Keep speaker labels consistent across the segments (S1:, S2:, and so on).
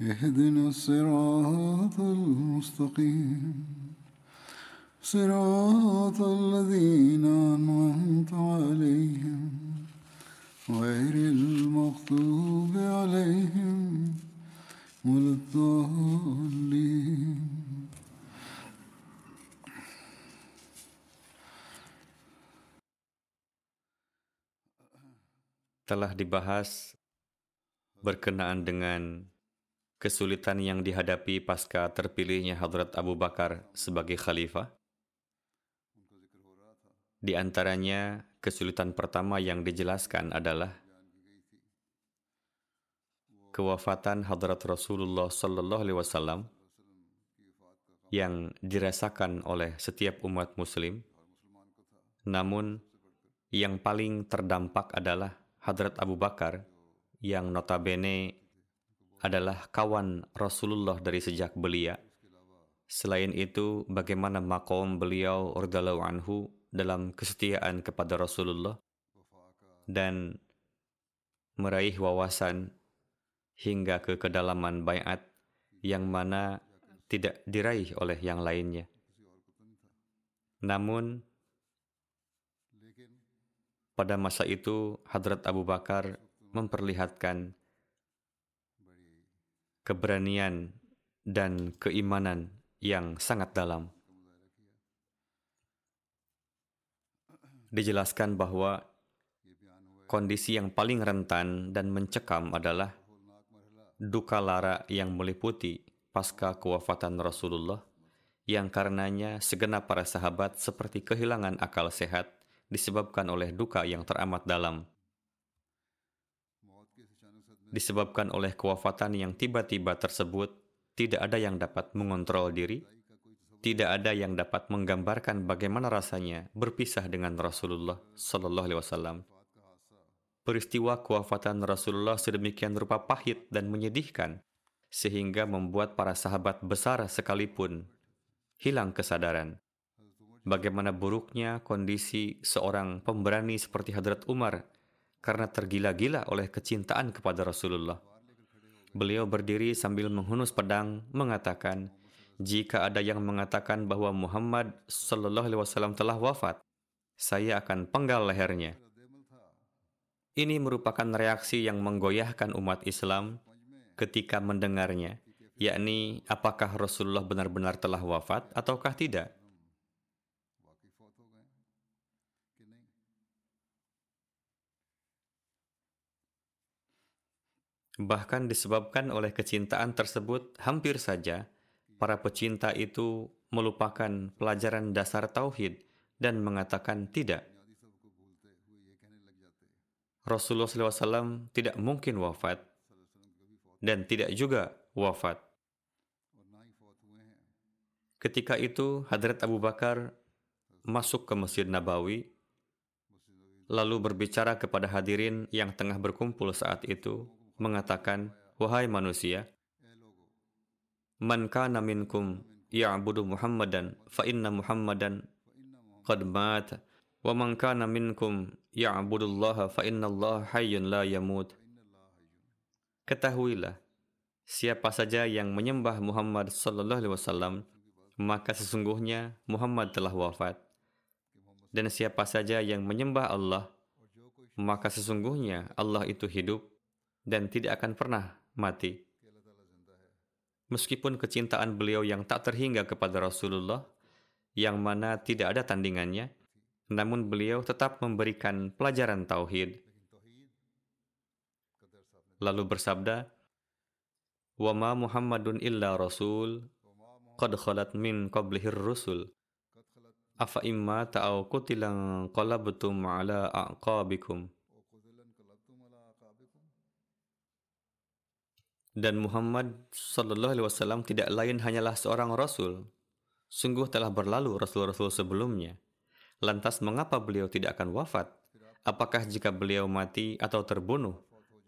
S1: اهدنا الصراط المستقيم. صراط الذين أنعمت عليهم غير المغضوب عليهم ولا الضالين.
S2: Telah dibahas berkenaan dengan kesulitan yang dihadapi pasca terpilihnya Hadrat Abu Bakar sebagai khalifah. Di antaranya, kesulitan pertama yang dijelaskan adalah kewafatan Hadrat Rasulullah Sallallahu Alaihi Wasallam yang dirasakan oleh setiap umat Muslim. Namun, yang paling terdampak adalah Hadrat Abu Bakar yang notabene adalah kawan Rasulullah dari sejak belia. Selain itu, bagaimana makom beliau radhiyallahu anhu dalam kesetiaan kepada Rasulullah dan meraih wawasan hingga ke kedalaman bayat yang mana tidak diraih oleh yang lainnya. Namun, pada masa itu Hadrat Abu Bakar memperlihatkan keberanian dan keimanan yang sangat dalam. Dijelaskan bahwa kondisi yang paling rentan dan mencekam adalah duka lara yang meliputi pasca kewafatan Rasulullah yang karenanya segenap para sahabat seperti kehilangan akal sehat disebabkan oleh duka yang teramat dalam disebabkan oleh kewafatan yang tiba-tiba tersebut, tidak ada yang dapat mengontrol diri, tidak ada yang dapat menggambarkan bagaimana rasanya berpisah dengan Rasulullah Sallallahu Alaihi Wasallam. Peristiwa kewafatan Rasulullah sedemikian rupa pahit dan menyedihkan, sehingga membuat para sahabat besar sekalipun hilang kesadaran. Bagaimana buruknya kondisi seorang pemberani seperti Hadrat Umar karena tergila-gila oleh kecintaan kepada Rasulullah. Beliau berdiri sambil menghunus pedang, mengatakan, "Jika ada yang mengatakan bahwa Muhammad Sallallahu Alaihi Wasallam telah wafat, saya akan penggal lehernya." Ini merupakan reaksi yang menggoyahkan umat Islam ketika mendengarnya, yakni apakah Rasulullah benar-benar telah wafat ataukah tidak. Bahkan disebabkan oleh kecintaan tersebut, hampir saja para pecinta itu melupakan pelajaran dasar tauhid dan mengatakan tidak. Rasulullah SAW tidak mungkin wafat dan tidak juga wafat. Ketika itu, Hadrat Abu Bakar masuk ke Masjid Nabawi, lalu berbicara kepada hadirin yang tengah berkumpul saat itu, mengatakan, Wahai manusia, Man kana minkum ya'budu Muhammadan fa inna Muhammadan qad mat wa man kana minkum ya'budu Allah fa inna Allah hayyun la yamut. Ketahuilah, siapa saja yang menyembah Muhammad sallallahu alaihi wasallam, maka sesungguhnya Muhammad telah wafat. Dan siapa saja yang menyembah Allah, maka sesungguhnya Allah itu hidup dan tidak akan pernah mati. Meskipun kecintaan beliau yang tak terhingga kepada Rasulullah, yang mana tidak ada tandingannya, namun beliau tetap memberikan pelajaran tauhid. Lalu bersabda, "Wa ma Muhammadun illa rasul qad khalat min qablihir rusul." Afa imma ta'au kutilang qalabtum ala aqabikum. Dan Muhammad Sallallahu Alaihi Wasallam tidak lain hanyalah seorang rasul. Sungguh telah berlalu rasul-rasul sebelumnya. Lantas mengapa beliau tidak akan wafat? Apakah jika beliau mati atau terbunuh,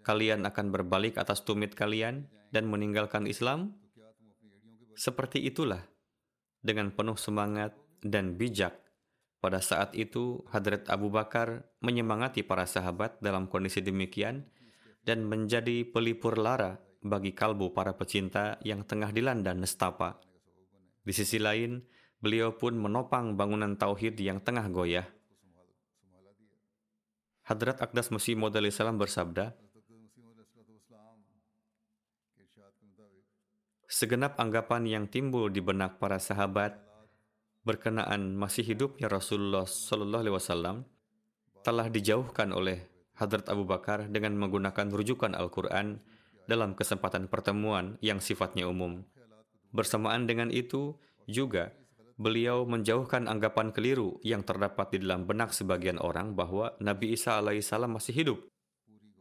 S2: kalian akan berbalik atas tumit kalian dan meninggalkan Islam? Seperti itulah, dengan penuh semangat dan bijak, pada saat itu Hadrat Abu Bakar menyemangati para sahabat dalam kondisi demikian dan menjadi pelipur lara bagi kalbu para pecinta yang tengah dilanda nestapa. Di sisi lain, beliau pun menopang bangunan tauhid yang tengah goyah. Hadrat Akdas Masih Maud salam bersabda, Segenap anggapan yang timbul di benak para sahabat berkenaan masih hidupnya Rasulullah Sallallahu Alaihi Wasallam telah dijauhkan oleh Hadrat Abu Bakar dengan menggunakan rujukan Al-Quran dalam kesempatan pertemuan yang sifatnya umum. Bersamaan dengan itu, juga beliau menjauhkan anggapan keliru yang terdapat di dalam benak sebagian orang bahwa Nabi Isa alaihissalam masih hidup.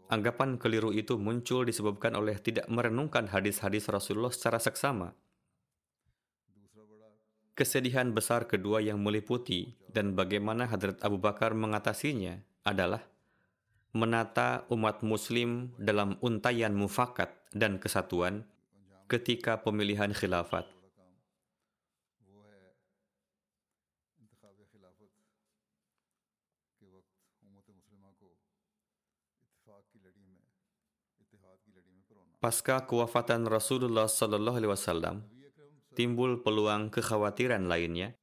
S2: Anggapan keliru itu muncul disebabkan oleh tidak merenungkan hadis-hadis Rasulullah secara seksama. Kesedihan besar kedua yang meliputi dan bagaimana Hadrat Abu Bakar mengatasinya adalah menata umat muslim dalam untayan mufakat dan kesatuan ketika pemilihan khilafat. Pasca kewafatan Rasulullah Sallallahu Alaihi Wasallam, timbul peluang kekhawatiran lainnya,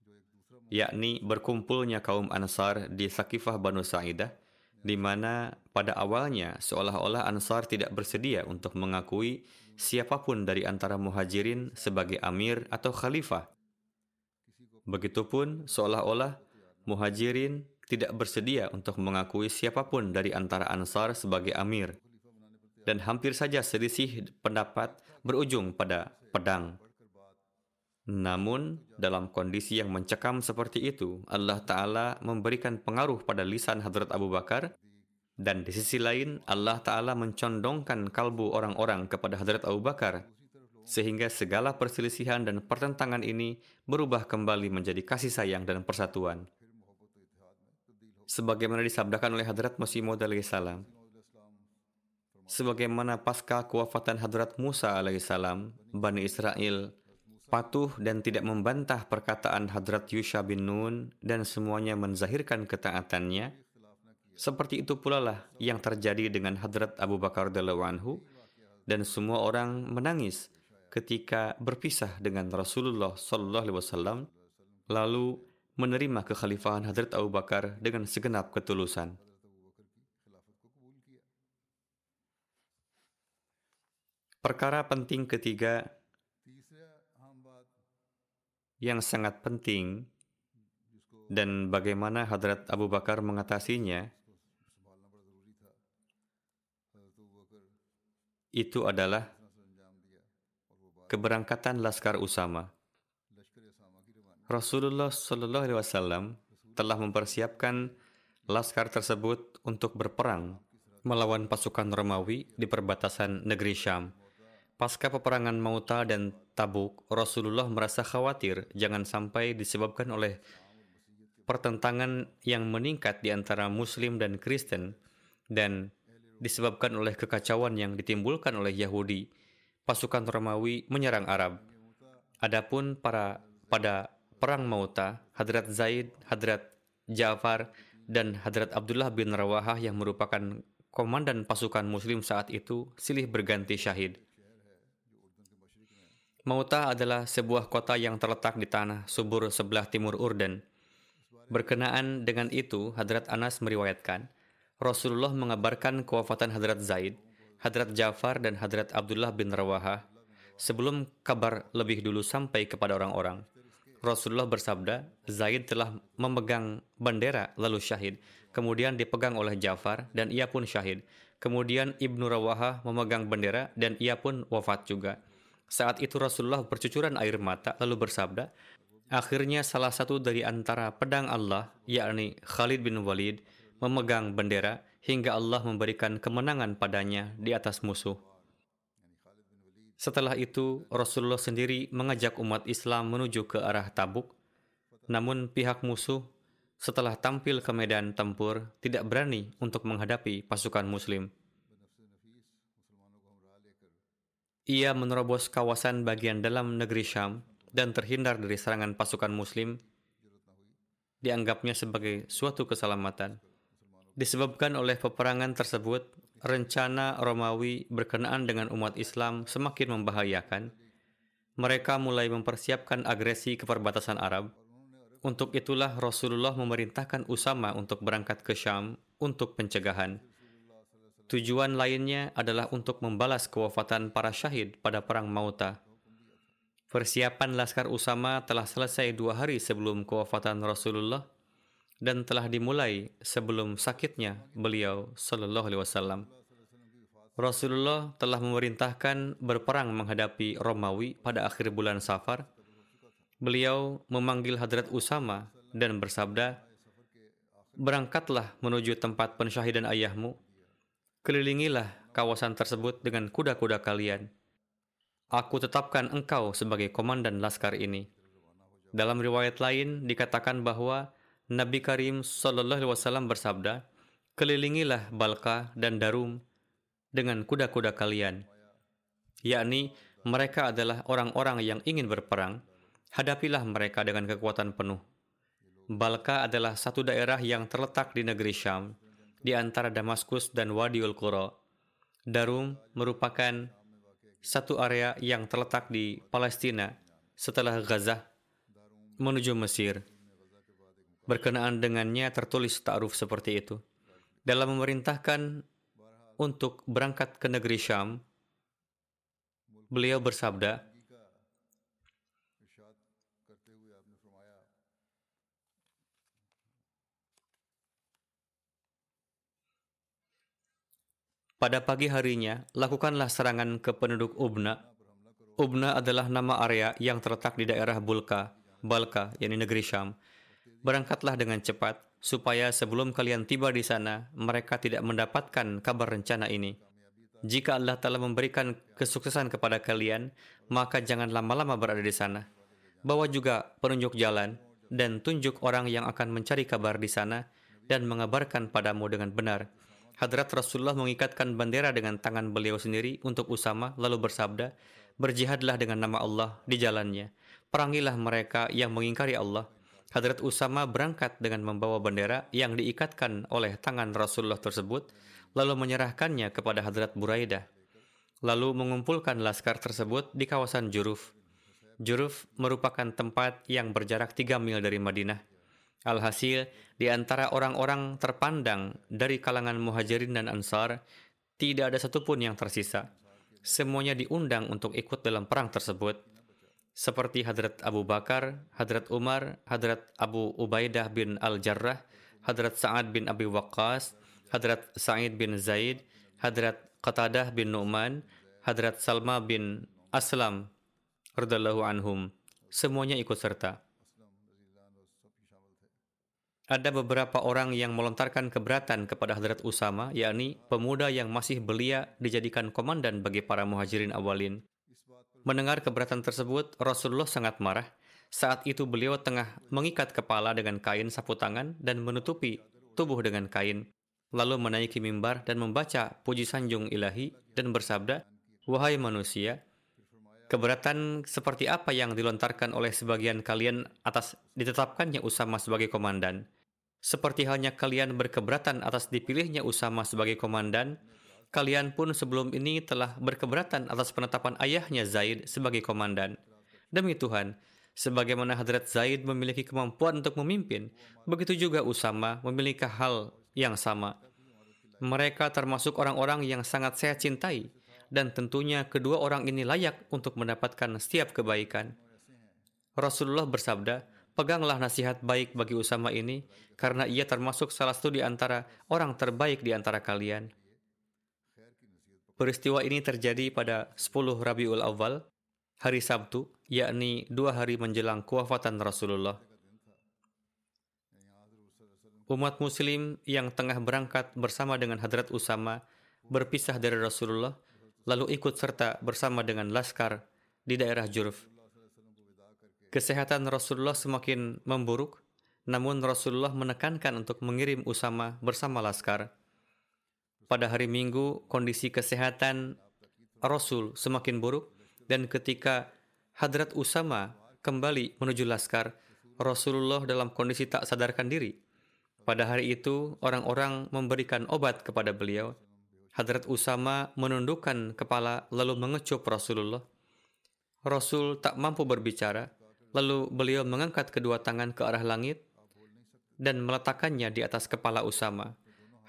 S2: yakni berkumpulnya kaum Ansar di Sakifah Banu Sa'idah di mana pada awalnya seolah-olah Ansar tidak bersedia untuk mengakui siapa pun dari antara muhajirin sebagai amir atau khalifah. Begitupun seolah-olah muhajirin tidak bersedia untuk mengakui siapa pun dari antara Ansar sebagai amir. Dan hampir saja selisih pendapat berujung pada pedang. Namun, dalam kondisi yang mencekam seperti itu, Allah Ta'ala memberikan pengaruh pada lisan Hadrat Abu Bakar, dan di sisi lain, Allah Ta'ala mencondongkan kalbu orang-orang kepada Hadrat Abu Bakar, sehingga segala perselisihan dan pertentangan ini berubah kembali menjadi kasih sayang dan persatuan. Sebagaimana disabdakan oleh Hadrat Masih salam, sebagaimana pasca kewafatan Hadrat Musa alaihissalam, Bani Israel patuh dan tidak membantah perkataan Hadrat Yusha bin Nun dan semuanya menzahirkan ketaatannya, seperti itu pula lah yang terjadi dengan Hadrat Abu Bakar anhu dan semua orang menangis ketika berpisah dengan Rasulullah Sallallahu Alaihi Wasallam lalu menerima kekhalifahan Hadrat Abu Bakar dengan segenap ketulusan. Perkara penting ketiga yang sangat penting dan bagaimana Hadrat Abu Bakar mengatasinya itu adalah keberangkatan Laskar Usama. Rasulullah Shallallahu Alaihi Wasallam telah mempersiapkan laskar tersebut untuk berperang melawan pasukan Romawi di perbatasan negeri Syam. Pasca peperangan Mauta dan Tabuk, Rasulullah merasa khawatir jangan sampai disebabkan oleh pertentangan yang meningkat di antara Muslim dan Kristen dan disebabkan oleh kekacauan yang ditimbulkan oleh Yahudi. Pasukan Romawi menyerang Arab. Adapun para pada perang Mauta, Hadrat Zaid, Hadrat Ja'far, dan Hadrat Abdullah bin Rawahah yang merupakan komandan pasukan Muslim saat itu silih berganti syahid. Mauta adalah sebuah kota yang terletak di tanah subur sebelah timur Urdan. Berkenaan dengan itu, Hadrat Anas meriwayatkan, Rasulullah mengabarkan kewafatan Hadrat Zaid, Hadrat Ja'far dan Hadrat Abdullah bin Rawaha, Sebelum kabar lebih dulu sampai kepada orang-orang, Rasulullah bersabda, Zaid telah memegang bendera lalu syahid. Kemudian dipegang oleh Ja'far dan ia pun syahid. Kemudian Ibnu Rawaha memegang bendera dan ia pun wafat juga. Saat itu Rasulullah bercucuran air mata lalu bersabda, Akhirnya salah satu dari antara pedang Allah, yakni Khalid bin Walid, memegang bendera hingga Allah memberikan kemenangan padanya di atas musuh. Setelah itu, Rasulullah sendiri mengajak umat Islam menuju ke arah Tabuk. Namun pihak musuh setelah tampil ke medan tempur tidak berani untuk menghadapi pasukan muslim. Ia menerobos kawasan bagian dalam negeri Syam dan terhindar dari serangan pasukan muslim dianggapnya sebagai suatu keselamatan. Disebabkan oleh peperangan tersebut, rencana Romawi berkenaan dengan umat Islam semakin membahayakan. Mereka mulai mempersiapkan agresi ke perbatasan Arab. Untuk itulah Rasulullah memerintahkan Usama untuk berangkat ke Syam untuk pencegahan. Tujuan lainnya adalah untuk membalas kewafatan para syahid pada Perang Mauta. Persiapan Laskar Usama telah selesai dua hari sebelum kewafatan Rasulullah dan telah dimulai sebelum sakitnya beliau Sallallahu. Rasulullah telah memerintahkan berperang menghadapi Romawi pada akhir bulan Safar. Beliau memanggil Hadrat Usama dan bersabda, Berangkatlah menuju tempat pensyahidan ayahmu Kelilingilah kawasan tersebut dengan kuda-kuda kalian. Aku tetapkan engkau sebagai komandan laskar ini. Dalam riwayat lain dikatakan bahwa Nabi Karim Shallallahu Alaihi Wasallam bersabda, kelilingilah Balka dan Darum dengan kuda-kuda kalian, yakni mereka adalah orang-orang yang ingin berperang, hadapilah mereka dengan kekuatan penuh. Balka adalah satu daerah yang terletak di negeri Syam, di antara Damaskus dan Wadiul Qura. Darum merupakan satu area yang terletak di Palestina setelah Gaza menuju Mesir. Berkenaan dengannya tertulis ta'ruf seperti itu. Dalam memerintahkan untuk berangkat ke negeri Syam, beliau bersabda, Pada pagi harinya, lakukanlah serangan ke penduduk Ubna. Ubna adalah nama area yang terletak di daerah Bulka, Balka, yakni negeri Syam. Berangkatlah dengan cepat, supaya sebelum kalian tiba di sana, mereka tidak mendapatkan kabar rencana ini. Jika Allah telah memberikan kesuksesan kepada kalian, maka jangan lama-lama berada di sana. Bawa juga penunjuk jalan, dan tunjuk orang yang akan mencari kabar di sana, dan mengabarkan padamu dengan benar Hadrat Rasulullah mengikatkan bendera dengan tangan beliau sendiri untuk Usama lalu bersabda, Berjihadlah dengan nama Allah di jalannya. Perangilah mereka yang mengingkari Allah. Hadrat Usama berangkat dengan membawa bendera yang diikatkan oleh tangan Rasulullah tersebut, lalu menyerahkannya kepada Hadrat Buraidah. Lalu mengumpulkan laskar tersebut di kawasan Juruf. Juruf merupakan tempat yang berjarak 3 mil dari Madinah. Alhasil, di antara orang-orang terpandang dari kalangan muhajirin dan ansar, tidak ada satupun yang tersisa. Semuanya diundang untuk ikut dalam perang tersebut, seperti Hadrat Abu Bakar, Hadrat Umar, Hadrat Abu Ubaidah bin Al-Jarrah, Hadrat Sa'ad bin Abi Waqqas, Hadrat Sa'id bin Zaid, Hadrat Qatadah bin Nu'man, Hadrat Salma bin Aslam, radallahu anhum. Semuanya ikut serta. Ada beberapa orang yang melontarkan keberatan kepada Hadrat Usama, yakni pemuda yang masih belia dijadikan komandan bagi para muhajirin awalin. Mendengar keberatan tersebut, Rasulullah sangat marah. Saat itu beliau tengah mengikat kepala dengan kain sapu tangan dan menutupi tubuh dengan kain, lalu menaiki mimbar dan membaca puji sanjung ilahi dan bersabda, Wahai manusia, Keberatan seperti apa yang dilontarkan oleh sebagian kalian atas ditetapkannya Usama sebagai komandan? Seperti halnya kalian berkeberatan atas dipilihnya Usama sebagai komandan, kalian pun sebelum ini telah berkeberatan atas penetapan ayahnya Zaid sebagai komandan. Demi Tuhan, sebagaimana Hadrat Zaid memiliki kemampuan untuk memimpin, begitu juga Usama memiliki hal yang sama. Mereka termasuk orang-orang yang sangat saya cintai, dan tentunya kedua orang ini layak untuk mendapatkan setiap kebaikan. Rasulullah bersabda, Peganglah nasihat baik bagi Usama ini, karena ia termasuk salah satu di antara orang terbaik di antara kalian. Peristiwa ini terjadi pada 10 Rabiul Awal, hari Sabtu, yakni dua hari menjelang kewafatan Rasulullah. Umat muslim yang tengah berangkat bersama dengan Hadrat Usama berpisah dari Rasulullah, lalu ikut serta bersama dengan Laskar di daerah Jurf. Kesehatan Rasulullah semakin memburuk, namun Rasulullah menekankan untuk mengirim Usama bersama Laskar. Pada hari Minggu, kondisi kesehatan Rasul semakin buruk dan ketika Hadrat Usama kembali menuju Laskar, Rasulullah dalam kondisi tak sadarkan diri. Pada hari itu, orang-orang memberikan obat kepada beliau. Hadrat Usama menundukkan kepala lalu mengecup Rasulullah. Rasul tak mampu berbicara, Lalu beliau mengangkat kedua tangan ke arah langit dan meletakkannya di atas kepala Usama.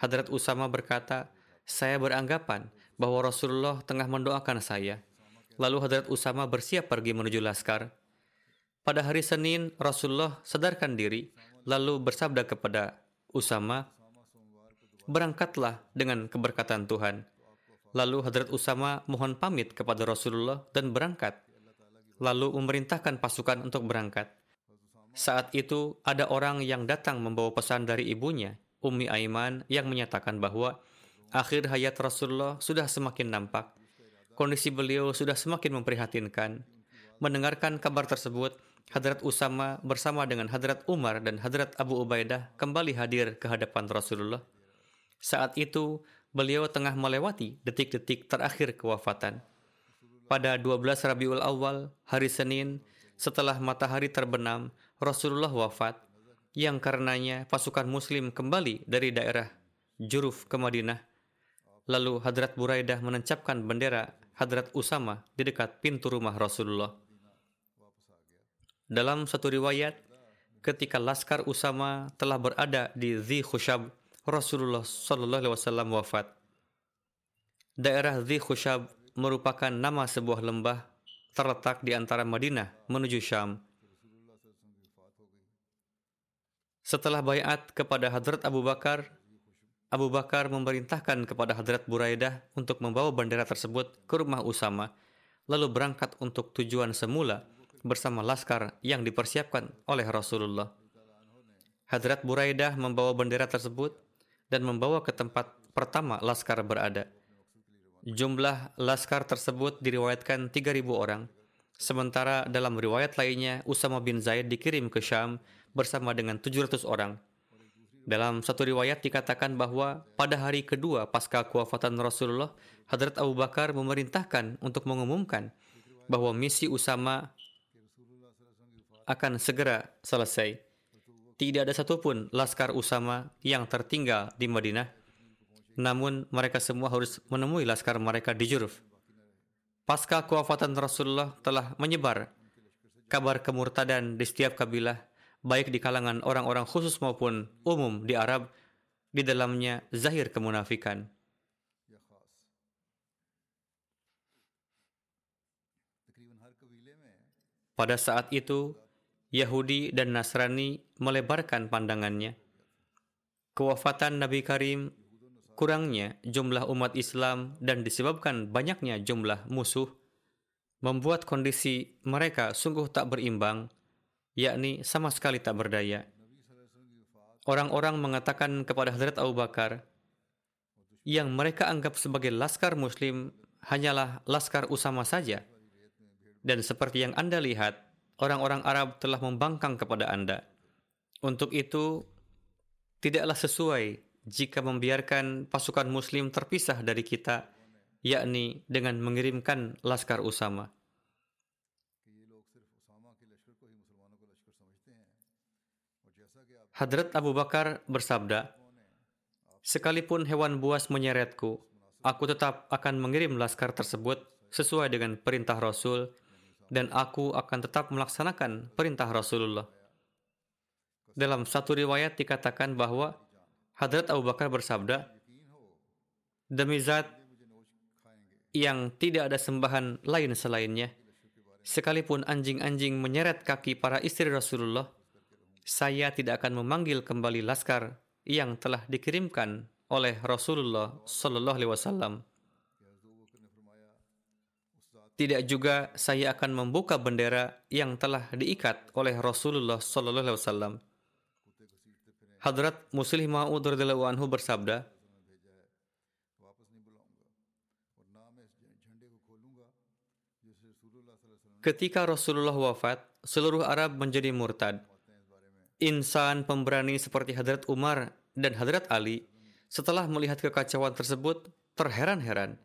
S2: Hadrat Usama berkata, saya beranggapan bahwa Rasulullah tengah mendoakan saya. Lalu Hadrat Usama bersiap pergi menuju Laskar. Pada hari Senin, Rasulullah sadarkan diri, lalu bersabda kepada Usama, Berangkatlah dengan keberkatan Tuhan. Lalu Hadrat Usama mohon pamit kepada Rasulullah dan berangkat lalu memerintahkan pasukan untuk berangkat. Saat itu, ada orang yang datang membawa pesan dari ibunya, Ummi Aiman, yang menyatakan bahwa akhir hayat Rasulullah sudah semakin nampak. Kondisi beliau sudah semakin memprihatinkan. Mendengarkan kabar tersebut, Hadrat Usama bersama dengan Hadrat Umar dan Hadrat Abu Ubaidah kembali hadir ke hadapan Rasulullah. Saat itu, beliau tengah melewati detik-detik terakhir kewafatan pada 12 Rabiul Awal, hari Senin, setelah matahari terbenam, Rasulullah wafat, yang karenanya pasukan muslim kembali dari daerah Juruf ke Madinah. Lalu Hadrat Buraidah menancapkan bendera Hadrat Usama di dekat pintu rumah Rasulullah. Dalam satu riwayat, ketika Laskar Usama telah berada di Zi Khushab, Rasulullah Shallallahu Alaihi Wasallam wafat. Daerah Zi Khushab merupakan nama sebuah lembah terletak di antara Madinah menuju Syam. Setelah bayat kepada Hadrat Abu Bakar, Abu Bakar memerintahkan kepada Hadrat Buraidah untuk membawa bendera tersebut ke rumah Usama, lalu berangkat untuk tujuan semula bersama laskar yang dipersiapkan oleh Rasulullah. Hadrat Buraidah membawa bendera tersebut dan membawa ke tempat pertama laskar berada. Jumlah laskar tersebut diriwayatkan 3.000 orang. Sementara dalam riwayat lainnya, Usama bin Zaid dikirim ke Syam bersama dengan 700 orang. Dalam satu riwayat dikatakan bahwa pada hari kedua pasca kewafatan Rasulullah, Hadrat Abu Bakar memerintahkan untuk mengumumkan bahwa misi Usama akan segera selesai. Tidak ada satupun laskar Usama yang tertinggal di Madinah namun mereka semua harus menemui laskar mereka di Juruf. Pasca kewafatan Rasulullah telah menyebar kabar kemurtadan di setiap kabilah, baik di kalangan orang-orang khusus maupun umum di Arab, di dalamnya zahir kemunafikan. Pada saat itu, Yahudi dan Nasrani melebarkan pandangannya. Kewafatan Nabi Karim kurangnya jumlah umat Islam dan disebabkan banyaknya jumlah musuh membuat kondisi mereka sungguh tak berimbang, yakni sama sekali tak berdaya. Orang-orang mengatakan kepada Hadrat Abu Bakar, yang mereka anggap sebagai laskar muslim hanyalah laskar Usama saja. Dan seperti yang Anda lihat, orang-orang Arab telah membangkang kepada Anda. Untuk itu, tidaklah sesuai jika membiarkan pasukan muslim terpisah dari kita, yakni dengan mengirimkan laskar Usama. Hadrat Abu Bakar bersabda, Sekalipun hewan buas menyeretku, aku tetap akan mengirim laskar tersebut sesuai dengan perintah Rasul dan aku akan tetap melaksanakan perintah Rasulullah. Dalam satu riwayat dikatakan bahwa Hadrat Abu Bakar bersabda, Demi zat yang tidak ada sembahan lain selainnya. Sekalipun anjing-anjing menyeret kaki para istri Rasulullah, saya tidak akan memanggil kembali laskar yang telah dikirimkan oleh Rasulullah Sallallahu Alaihi Wasallam. Tidak juga saya akan membuka bendera yang telah diikat oleh Rasulullah Sallallahu Alaihi Wasallam. Hadrat Muslim Ma'ud anhu bersabda, Ketika Rasulullah wafat, seluruh Arab menjadi murtad. Insan pemberani seperti Hadrat Umar dan Hadrat Ali setelah melihat kekacauan tersebut terheran-heran.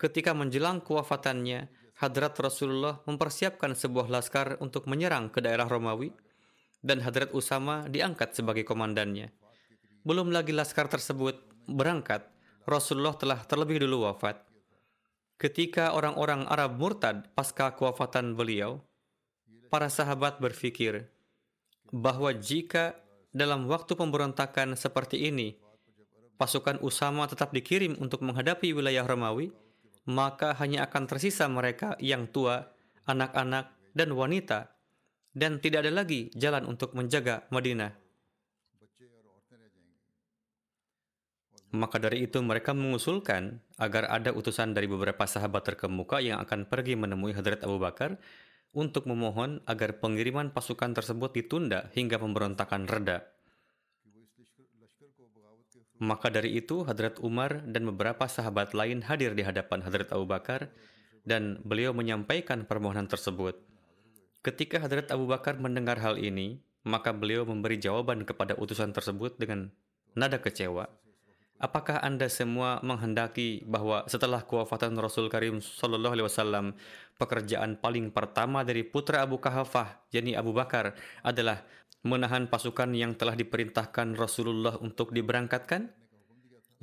S2: Ketika menjelang kewafatannya, Hadrat Rasulullah mempersiapkan sebuah laskar untuk menyerang ke daerah Romawi dan Hadrat Usama diangkat sebagai komandannya. Belum lagi laskar tersebut berangkat, Rasulullah telah terlebih dulu wafat. Ketika orang-orang Arab murtad pasca kewafatan beliau, para sahabat berpikir bahwa jika dalam waktu pemberontakan seperti ini, pasukan Usama tetap dikirim untuk menghadapi wilayah Romawi, maka hanya akan tersisa mereka yang tua, anak-anak, dan wanita, dan tidak ada lagi jalan untuk menjaga Madinah. Maka dari itu mereka mengusulkan agar ada utusan dari beberapa sahabat terkemuka yang akan pergi menemui Hadrat Abu Bakar untuk memohon agar pengiriman pasukan tersebut ditunda hingga pemberontakan reda. Maka dari itu Hadrat Umar dan beberapa sahabat lain hadir di hadapan Hadrat Abu Bakar dan beliau menyampaikan permohonan tersebut. Ketika Hadrat Abu Bakar mendengar hal ini, maka beliau memberi jawaban kepada utusan tersebut dengan nada kecewa. Apakah Anda semua menghendaki bahwa setelah kewafatan Rasul Karim Sallallahu Alaihi Wasallam, pekerjaan paling pertama dari putra Abu Kahafah, yakni Abu Bakar, adalah menahan pasukan yang telah diperintahkan Rasulullah untuk diberangkatkan?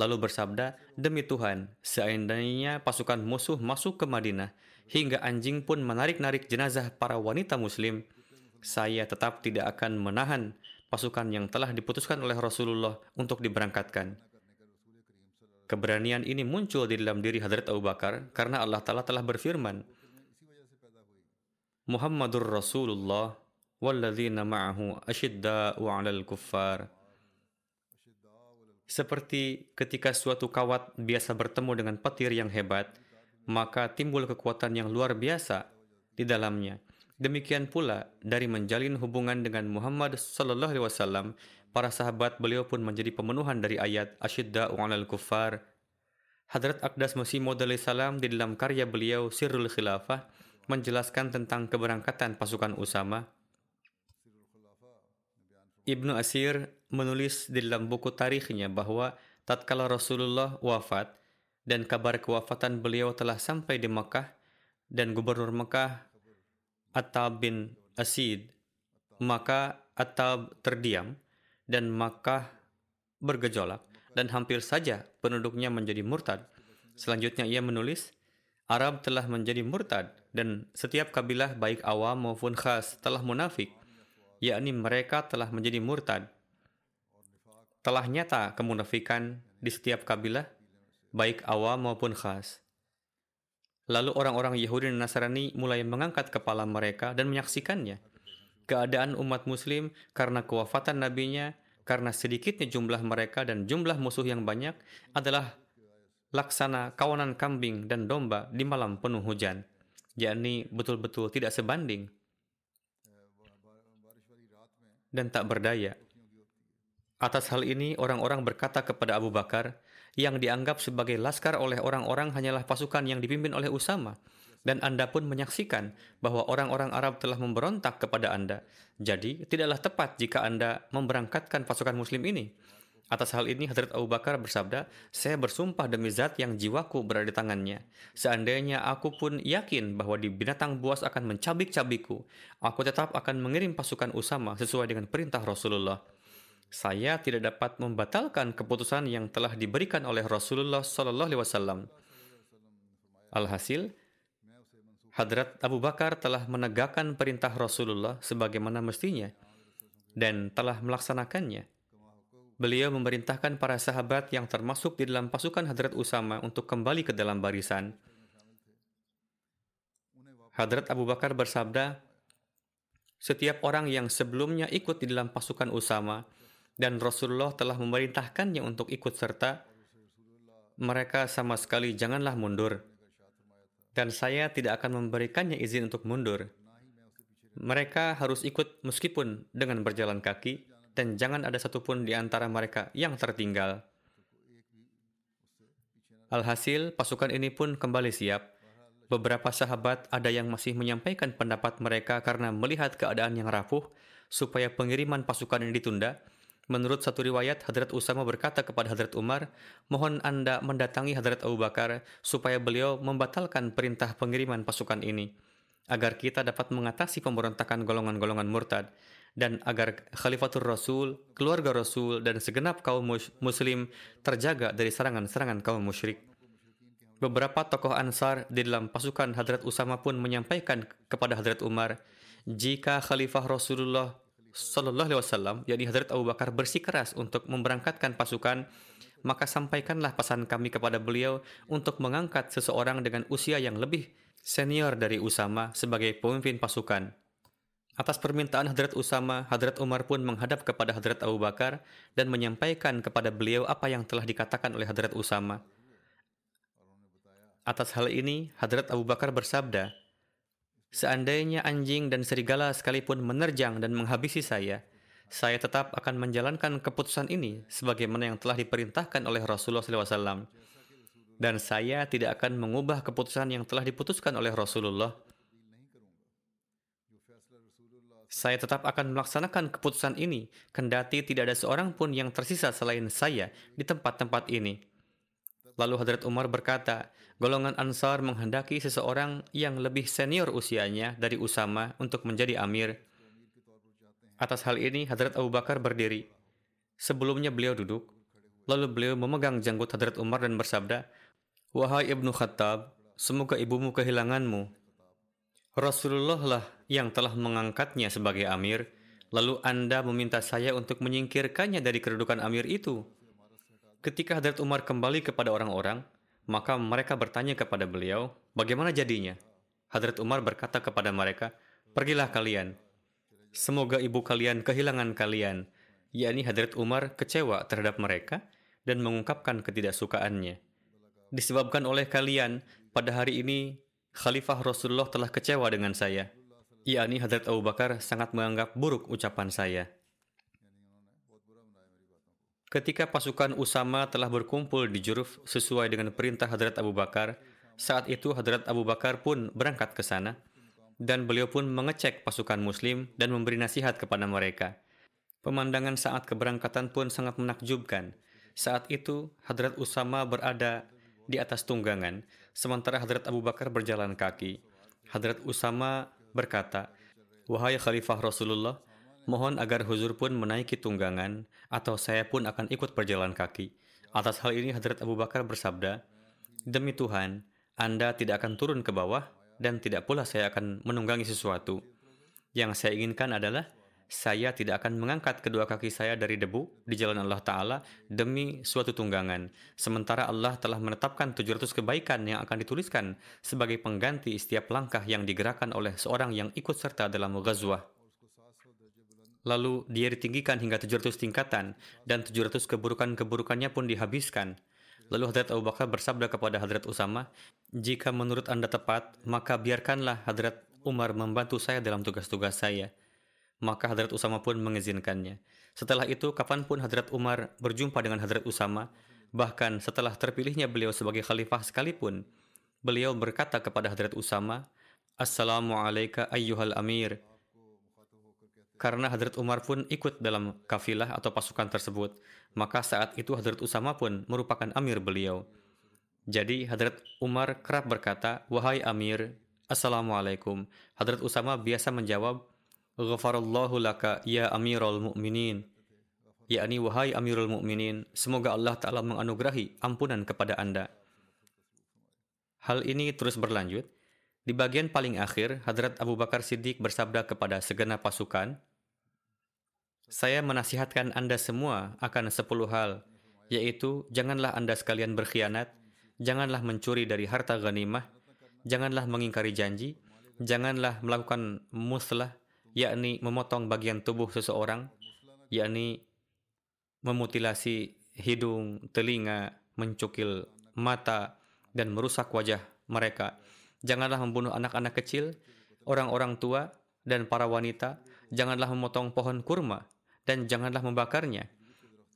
S2: Lalu bersabda, Demi Tuhan, seandainya pasukan musuh masuk ke Madinah, hingga anjing pun menarik-narik jenazah para wanita muslim, saya tetap tidak akan menahan pasukan yang telah diputuskan oleh Rasulullah untuk diberangkatkan. Keberanian ini muncul di dalam diri Hadrat Abu Bakar karena Allah Ta'ala telah berfirman, Muhammadur Rasulullah walladzina ma'ahu asyidda'u 'alal kuffar. Seperti ketika suatu kawat biasa bertemu dengan petir yang hebat, maka timbul kekuatan yang luar biasa di dalamnya. Demikian pula dari menjalin hubungan dengan Muhammad sallallahu alaihi wasallam para sahabat beliau pun menjadi pemenuhan dari ayat Asyidda'u 'alal kuffar. Hadrat Aqdas Masih Maud salam di dalam karya beliau Sirrul Khilafah menjelaskan tentang keberangkatan pasukan Usama. Ibnu Asir menulis di dalam buku tarikhnya bahwa tatkala Rasulullah wafat dan kabar kewafatan beliau telah sampai di Mekah dan gubernur Mekah Attab bin Asid, maka Attab terdiam dan Makkah bergejolak dan hampir saja penduduknya menjadi murtad. Selanjutnya ia menulis, Arab telah menjadi murtad dan setiap kabilah baik awam maupun khas telah munafik, yakni mereka telah menjadi murtad. Telah nyata kemunafikan di setiap kabilah, baik awam maupun khas. Lalu orang-orang Yahudi dan Nasrani mulai mengangkat kepala mereka dan menyaksikannya. Keadaan umat muslim karena kewafatan nabinya karena sedikitnya jumlah mereka dan jumlah musuh yang banyak adalah laksana kawanan kambing dan domba di malam penuh hujan, yakni betul-betul tidak sebanding dan tak berdaya. Atas hal ini, orang-orang berkata kepada Abu Bakar, yang dianggap sebagai laskar oleh orang-orang hanyalah pasukan yang dipimpin oleh Usama, dan Anda pun menyaksikan bahwa orang-orang Arab telah memberontak kepada Anda. Jadi, tidaklah tepat jika Anda memberangkatkan pasukan muslim ini. Atas hal ini, Hadrat Abu Bakar bersabda, Saya bersumpah demi zat yang jiwaku berada di tangannya. Seandainya aku pun yakin bahwa di binatang buas akan mencabik-cabikku, aku tetap akan mengirim pasukan Usama sesuai dengan perintah Rasulullah. Saya tidak dapat membatalkan keputusan yang telah diberikan oleh Rasulullah Sallallahu Alaihi Wasallam. Alhasil, Hadrat Abu Bakar telah menegakkan perintah Rasulullah sebagaimana mestinya dan telah melaksanakannya. Beliau memerintahkan para sahabat yang termasuk di dalam pasukan Hadrat Usama untuk kembali ke dalam barisan. Hadrat Abu Bakar bersabda, setiap orang yang sebelumnya ikut di dalam pasukan Usama dan Rasulullah telah memerintahkannya untuk ikut serta, mereka sama sekali janganlah mundur. Dan saya tidak akan memberikannya izin untuk mundur. Mereka harus ikut meskipun dengan berjalan kaki, dan jangan ada satupun di antara mereka yang tertinggal. Alhasil, pasukan ini pun kembali siap. Beberapa sahabat ada yang masih menyampaikan pendapat mereka karena melihat keadaan yang rapuh, supaya pengiriman pasukan ini ditunda. Menurut satu riwayat, Hadrat Usama berkata kepada Hadrat Umar, mohon Anda mendatangi Hadrat Abu Bakar supaya beliau membatalkan perintah pengiriman pasukan ini, agar kita dapat mengatasi pemberontakan golongan-golongan murtad dan agar Khalifatul Rasul, keluarga Rasul, dan segenap kaum muslim terjaga dari serangan-serangan kaum musyrik. Beberapa tokoh Ansar di dalam pasukan Hadrat Usama pun menyampaikan kepada Hadrat Umar, jika Khalifah Rasulullah Sallallahu Alaihi Wasallam, yakni Hadrat Abu Bakar bersikeras untuk memberangkatkan pasukan, maka sampaikanlah pesan kami kepada beliau untuk mengangkat seseorang dengan usia yang lebih senior dari Usama sebagai pemimpin pasukan. Atas permintaan Hadrat Usama, Hadrat Umar pun menghadap kepada Hadrat Abu Bakar dan menyampaikan kepada beliau apa yang telah dikatakan oleh Hadrat Usama. Atas hal ini, Hadrat Abu Bakar bersabda, Seandainya anjing dan serigala sekalipun menerjang dan menghabisi saya, saya tetap akan menjalankan keputusan ini sebagaimana yang telah diperintahkan oleh Rasulullah SAW. Dan saya tidak akan mengubah keputusan yang telah diputuskan oleh Rasulullah. Saya tetap akan melaksanakan keputusan ini, kendati tidak ada seorang pun yang tersisa selain saya di tempat-tempat ini. Lalu Hadrat Umar berkata, golongan Ansar menghendaki seseorang yang lebih senior usianya dari Usama untuk menjadi amir. Atas hal ini, Hadrat Abu Bakar berdiri. Sebelumnya beliau duduk, lalu beliau memegang janggut Hadrat Umar dan bersabda, Wahai Ibnu Khattab, semoga ibumu kehilanganmu. Rasulullah lah yang telah mengangkatnya sebagai amir, lalu Anda meminta saya untuk menyingkirkannya dari kedudukan amir itu. Ketika Hadrat Umar kembali kepada orang-orang, maka mereka bertanya kepada beliau, bagaimana jadinya? Hadrat Umar berkata kepada mereka, pergilah kalian. Semoga ibu kalian kehilangan kalian. yakni Hadrat Umar kecewa terhadap mereka dan mengungkapkan ketidaksukaannya. Disebabkan oleh kalian, pada hari ini Khalifah Rasulullah telah kecewa dengan saya. yakni Hadrat Abu Bakar sangat menganggap buruk ucapan saya. Ketika pasukan Usama telah berkumpul di Juruf sesuai dengan perintah Hadrat Abu Bakar, saat itu Hadrat Abu Bakar pun berangkat ke sana dan beliau pun mengecek pasukan muslim dan memberi nasihat kepada mereka. Pemandangan saat keberangkatan pun sangat menakjubkan. Saat itu Hadrat Usama berada di atas tunggangan, sementara Hadrat Abu Bakar berjalan kaki. Hadrat Usama berkata, Wahai Khalifah Rasulullah, Mohon agar huzur pun menaiki tunggangan atau saya pun akan ikut berjalan kaki. Atas hal ini Hadrat Abu Bakar bersabda, Demi Tuhan, Anda tidak akan turun ke bawah dan tidak pula saya akan menunggangi sesuatu. Yang saya inginkan adalah saya tidak akan mengangkat kedua kaki saya dari debu di jalan Allah Ta'ala demi suatu tunggangan. Sementara Allah telah menetapkan 700 kebaikan yang akan dituliskan sebagai pengganti setiap langkah yang digerakkan oleh seorang yang ikut serta dalam ghazwah. Lalu dia ditinggikan hingga 700 tingkatan dan 700 keburukan-keburukannya pun dihabiskan. Lalu Hadrat Abu Bakar bersabda kepada Hadrat Usama, jika menurut Anda tepat, maka biarkanlah Hadrat Umar membantu saya dalam tugas-tugas saya. Maka Hadrat Usama pun mengizinkannya. Setelah itu, kapan pun Hadrat Umar berjumpa dengan Hadrat Usama, bahkan setelah terpilihnya beliau sebagai khalifah sekalipun, beliau berkata kepada Hadrat Usama, Assalamualaikum ayyuhal amir, karena Hadrat Umar pun ikut dalam kafilah atau pasukan tersebut. Maka saat itu Hadrat Usama pun merupakan amir beliau. Jadi Hadrat Umar kerap berkata, Wahai amir, Assalamualaikum. Hadrat Usama biasa menjawab, Ghafarallahu laka ya amirul mu'minin. Yakni, wahai amirul mu'minin, semoga Allah Ta'ala menganugerahi ampunan kepada anda. Hal ini terus berlanjut. Di bagian paling akhir, Hadrat Abu Bakar Siddiq bersabda kepada segenap pasukan, saya menasihatkan Anda semua akan sepuluh hal, yaitu janganlah Anda sekalian berkhianat, janganlah mencuri dari harta ghanimah, janganlah mengingkari janji, janganlah melakukan muslah, yakni memotong bagian tubuh seseorang, yakni memutilasi hidung, telinga, mencukil mata, dan merusak wajah mereka. Janganlah membunuh anak-anak kecil, orang-orang tua, dan para wanita. Janganlah memotong pohon kurma, dan janganlah membakarnya.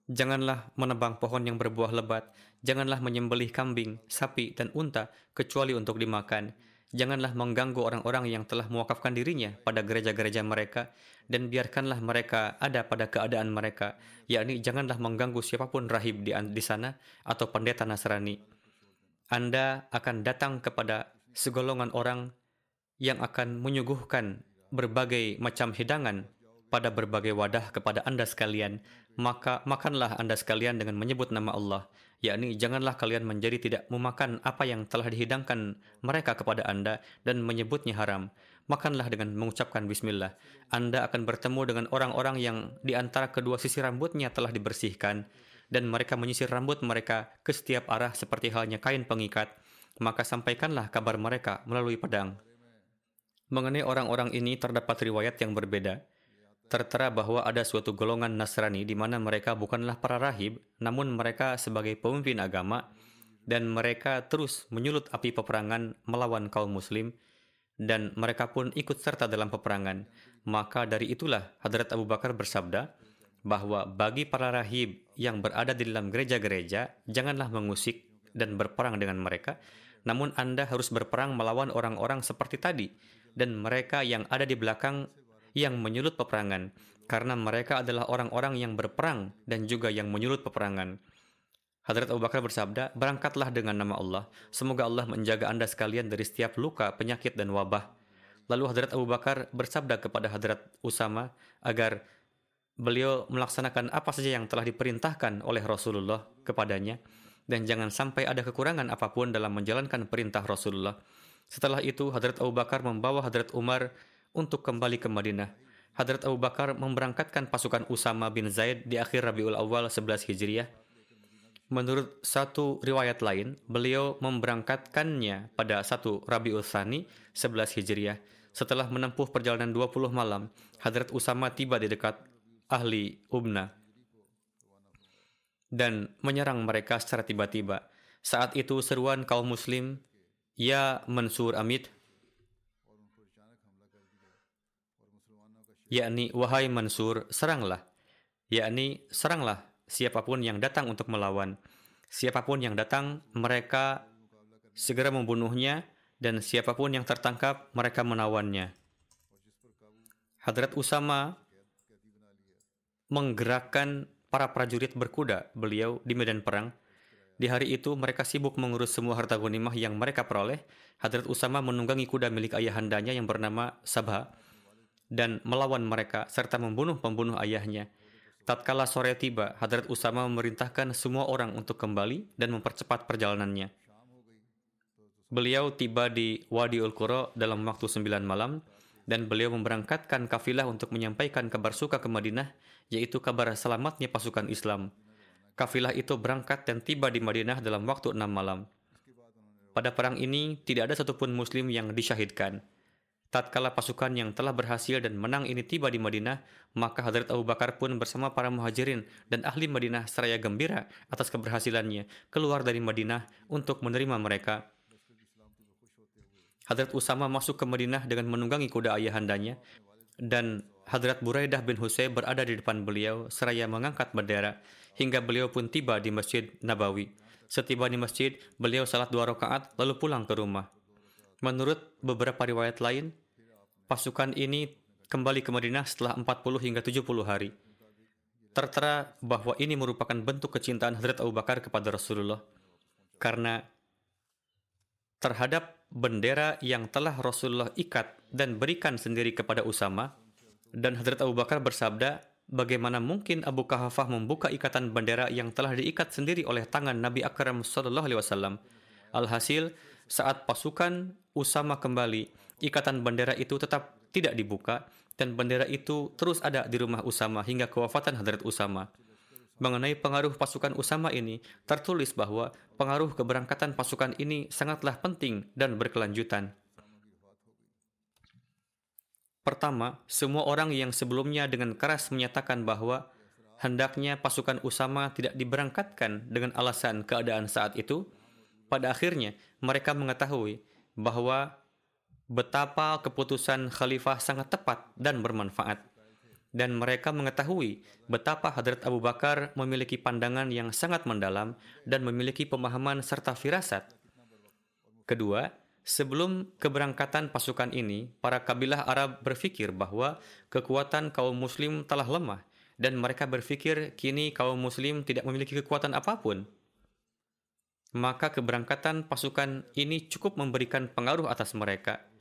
S2: Janganlah menebang pohon yang berbuah lebat. Janganlah menyembelih kambing, sapi, dan unta, kecuali untuk dimakan Janganlah mengganggu orang-orang yang telah mewakafkan dirinya pada gereja-gereja mereka dan biarkanlah mereka ada pada keadaan mereka, yakni janganlah mengganggu siapa pun rahib di, di sana atau pendeta Nasrani. Anda akan datang kepada segolongan orang yang akan menyuguhkan berbagai macam hidangan pada berbagai wadah kepada Anda sekalian, maka makanlah Anda sekalian dengan menyebut nama Allah yakni janganlah kalian menjadi tidak memakan apa yang telah dihidangkan mereka kepada Anda dan menyebutnya haram. Makanlah dengan mengucapkan bismillah. Anda akan bertemu dengan orang-orang yang di antara kedua sisi rambutnya telah dibersihkan dan mereka menyisir rambut mereka ke setiap arah seperti halnya kain pengikat. Maka sampaikanlah kabar mereka melalui pedang. Mengenai orang-orang ini terdapat riwayat yang berbeda tertera bahwa ada suatu golongan Nasrani di mana mereka bukanlah para rahib, namun mereka sebagai pemimpin agama dan mereka terus menyulut api peperangan melawan kaum muslim dan mereka pun ikut serta dalam peperangan. Maka dari itulah Hadrat Abu Bakar bersabda bahwa bagi para rahib yang berada di dalam gereja-gereja, janganlah mengusik dan berperang dengan mereka, namun Anda harus berperang melawan orang-orang seperti tadi, dan mereka yang ada di belakang yang menyulut peperangan, karena mereka adalah orang-orang yang berperang dan juga yang menyulut peperangan. Hadrat Abu Bakar bersabda, berangkatlah dengan nama Allah. Semoga Allah menjaga anda sekalian dari setiap luka, penyakit, dan wabah. Lalu Hadrat Abu Bakar bersabda kepada Hadrat Usama agar beliau melaksanakan apa saja yang telah diperintahkan oleh Rasulullah kepadanya dan jangan sampai ada kekurangan apa pun dalam menjalankan perintah Rasulullah. Setelah itu, Hadrat Abu Bakar membawa Hadrat Umar untuk kembali ke Madinah. Hadrat Abu Bakar memberangkatkan pasukan Usama bin Zaid di akhir Rabiul Awal 11 Hijriah. Menurut satu riwayat lain, beliau memberangkatkannya pada satu Rabiul Thani 11 Hijriah. Setelah menempuh perjalanan 20 malam, Hadrat Usama tiba di dekat ahli Ubna dan menyerang mereka secara tiba-tiba. Saat itu seruan kaum muslim, Ya Mansur Amit, yakni wahai Mansur, seranglah. Yakni seranglah siapa pun yang datang untuk melawan. Siapa pun yang datang, mereka segera membunuhnya dan siapa pun yang tertangkap, mereka menawannya. Hadrat Usama menggerakkan para prajurit berkuda beliau di medan perang. Di hari itu mereka sibuk mengurus semua harta gonimah yang mereka peroleh. Hadrat Usama menunggangi kuda milik ayahandanya yang bernama Sabha dan melawan mereka serta membunuh pembunuh ayahnya. Tatkala sore tiba, Hadrat Usama memerintahkan semua orang untuk kembali dan mempercepat perjalanannya. Beliau tiba di Wadi Ul-Qura dalam waktu sembilan malam dan beliau memberangkatkan kafilah untuk menyampaikan kabar suka ke Madinah, yaitu kabar selamatnya pasukan Islam. Kafilah itu berangkat dan tiba di Madinah dalam waktu enam malam. Pada perang ini, tidak ada satupun muslim yang disyahidkan. Tatkala pasukan yang telah berhasil dan menang ini tiba di Madinah, maka Hadrat Abu Bakar pun bersama para muhajirin dan ahli Madinah seraya gembira atas keberhasilannya keluar dari Madinah untuk menerima mereka. Hadrat Usama masuk ke Madinah dengan menunggangi kuda ayahandanya dan Hadrat Buraidah bin Husayn berada di depan beliau seraya mengangkat bendera hingga beliau pun tiba di Masjid Nabawi. Setiba di masjid, beliau salat dua rakaat lalu pulang ke rumah. Menurut beberapa riwayat lain, pasukan ini kembali ke Madinah setelah 40 hingga 70 hari. Tertera bahwa ini merupakan bentuk kecintaan Hadrat Abu Bakar kepada Rasulullah karena terhadap bendera yang telah Rasulullah ikat dan berikan sendiri kepada Usama dan Hadrat Abu Bakar bersabda, bagaimana mungkin Abu Kahafah membuka ikatan bendera yang telah diikat sendiri oleh tangan Nabi Akram Sallallahu Alaihi Wasallam. Alhasil, saat pasukan Usama kembali, ikatan bendera itu tetap tidak dibuka dan bendera itu terus ada di rumah Usama hingga kewafatan Hadrat Usama. Mengenai pengaruh pasukan Usama ini, tertulis bahwa pengaruh keberangkatan pasukan ini sangatlah penting dan berkelanjutan. Pertama, semua orang yang sebelumnya dengan keras menyatakan bahwa hendaknya pasukan Usama tidak diberangkatkan dengan alasan keadaan saat itu, pada akhirnya mereka mengetahui bahwa betapa keputusan khalifah sangat tepat dan bermanfaat. Dan mereka mengetahui betapa Hadrat Abu Bakar memiliki pandangan yang sangat mendalam dan memiliki pemahaman serta firasat. Kedua, sebelum keberangkatan pasukan ini, para kabilah Arab berpikir bahwa kekuatan kaum muslim telah lemah dan mereka berpikir kini kaum muslim tidak memiliki kekuatan apa pun. Maka keberangkatan pasukan ini cukup memberikan pengaruh atas mereka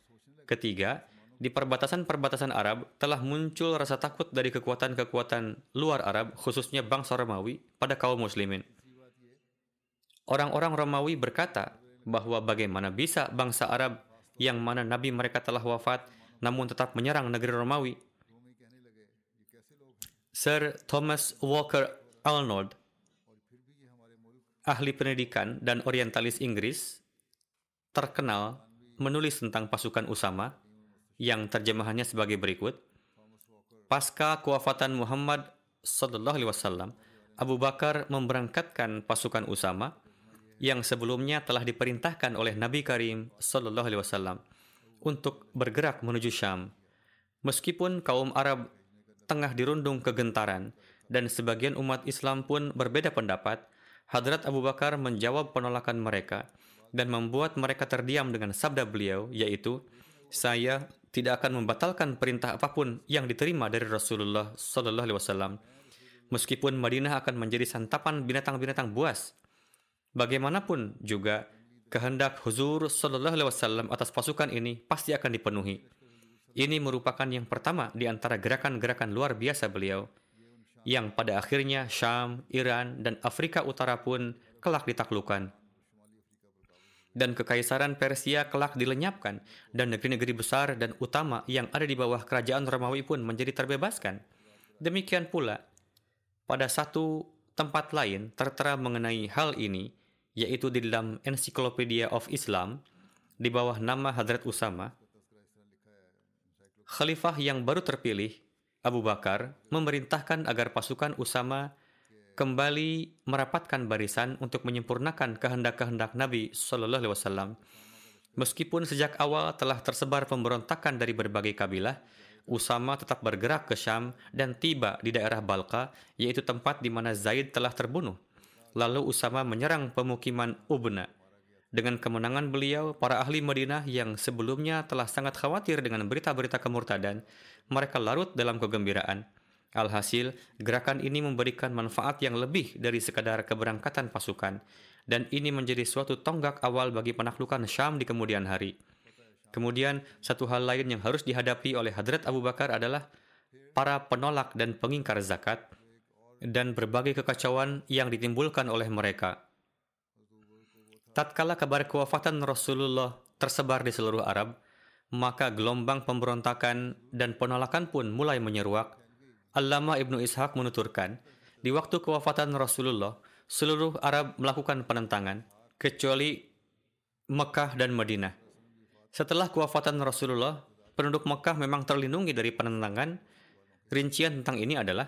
S2: Ketiga, di perbatasan-perbatasan Arab telah muncul rasa takut dari kekuatan-kekuatan luar Arab, khususnya bangsa Romawi, pada kaum muslimin. Orang-orang Romawi berkata bahwa bagaimana bisa bangsa Arab yang mana nabi mereka telah wafat namun tetap menyerang negeri Romawi. Sir Thomas Walker Arnold, ahli pendidikan dan orientalis Inggris, terkenal menulis tentang pasukan Usama yang terjemahannya sebagai berikut. Pasca kewafatan Muhammad Sallallahu Alaihi Wasallam, Abu Bakar memberangkatkan pasukan Usama yang sebelumnya telah diperintahkan oleh Nabi Karim Sallallahu Alaihi Wasallam untuk bergerak menuju Syam. Meskipun kaum Arab tengah dirundung kegentaran dan sebagian umat Islam pun berbeda pendapat, Hadrat Abu Bakar menjawab penolakan mereka dan membuat mereka terdiam dengan sabda beliau, yaitu, saya tidak akan membatalkan perintah apa pun yang diterima dari Rasulullah Sallallahu Alaihi Wasallam, meskipun Madinah akan menjadi santapan binatang-binatang buas. Bagaimanapun juga kehendak Huzur Sallallahu Alaihi Wasallam atas pasukan ini pasti akan dipenuhi. Ini merupakan yang pertama di antara gerakan-gerakan luar biasa beliau, yang pada akhirnya Syam, Iran, dan Afrika Utara pun kelak ditaklukkan dan kekaisaran Persia kelak dilenyapkan, dan negeri-negeri besar dan utama yang ada di bawah kerajaan Romawi pun menjadi terbebaskan. Demikian pula, pada satu tempat lain tertera mengenai hal ini, yaitu di dalam Encyclopedia of Islam, di bawah nama Hadrat Usama, Khalifah yang baru terpilih, Abu Bakar, memerintahkan agar pasukan Usama kembali merapatkan barisan untuk menyempurnakan kehendak-kehendak Nabi Shallallahu Alaihi Wasallam. Meskipun sejak awal telah tersebar pemberontakan dari berbagai kabilah, Usama tetap bergerak ke Syam dan tiba di daerah Balka, yaitu tempat di mana Zaid telah terbunuh. Lalu Usama menyerang pemukiman Ubna. Dengan kemenangan beliau, para ahli Madinah yang sebelumnya telah sangat khawatir dengan berita-berita kemurtadan, mereka larut dalam kegembiraan. Alhasil, gerakan ini memberikan manfaat yang lebih dari sekadar keberangkatan pasukan, dan ini menjadi suatu tonggak awal bagi penaklukan Syam di kemudian hari. Kemudian, satu hal lain yang harus dihadapi oleh Hadrat Abu Bakar adalah para penolak dan pengingkar zakat dan berbagai kekacauan yang ditimbulkan oleh mereka. Tatkala kabar kewafatan Rasulullah tersebar di seluruh Arab, maka gelombang pemberontakan dan penolakan pun mulai menyeruak Allama Ibnu Ishaq menuturkan, di waktu kewafatan Rasulullah, seluruh Arab melakukan penentangan, kecuali Mekah dan Madinah. Setelah kewafatan Rasulullah, penduduk Mekah memang terlindungi dari penentangan. Rincian tentang ini adalah